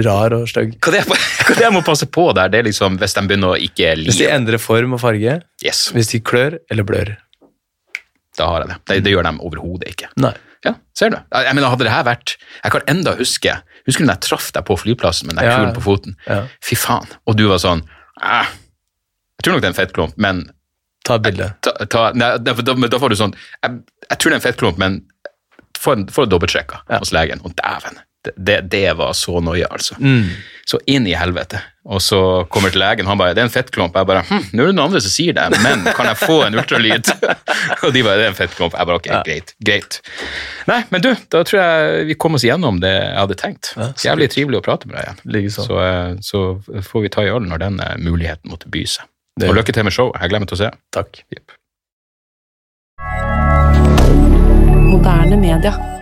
rar og stygg. Hva det, (laughs) hva det jeg må passe på der, det er liksom hvis de begynner å ikke Hvis de endrer form og farge, Yes, hvis de klør eller blør. da har jeg det. Det, det gjør de overhodet ikke. Nei. Ja, ser du. Jeg, mener, hadde det her vært Jeg kan enda huske Husker du når jeg traff deg på flyplassen med den Ja, kulen på foten? ja. Fy faen. Og du var sånn «Ah, Jeg tror nok det er en fettklump, men Ta bilde. ta, ta, nei, da, da, da får du sånn jeg, jeg tror det er en fettklump, men få få dobbeltsjekka Ja. hos legen. Og dæven, det, det, var så noia, altså. Mm. Så inn i helvete. Og så kommer jeg til legen, han bare 'Det er en fettklump'. Jeg bare hm, 'Nå er det noen andre som sier det, men kan jeg få en ultralyd?' (laughs) og de bare 'Det er en fettklump'. Jeg bare 'Ok, Ja. greit'. greit. Nei, men du, da tror jeg vi kom oss gjennom det jeg hadde tenkt. Ja, Jævlig trivelig å prate med deg igjen. Så, eh, så får vi ta i øl når den eh, muligheten måtte by seg. Det- Og lykke til med showet. Jeg glemmer til å se. Takk. Yep. Moderne media.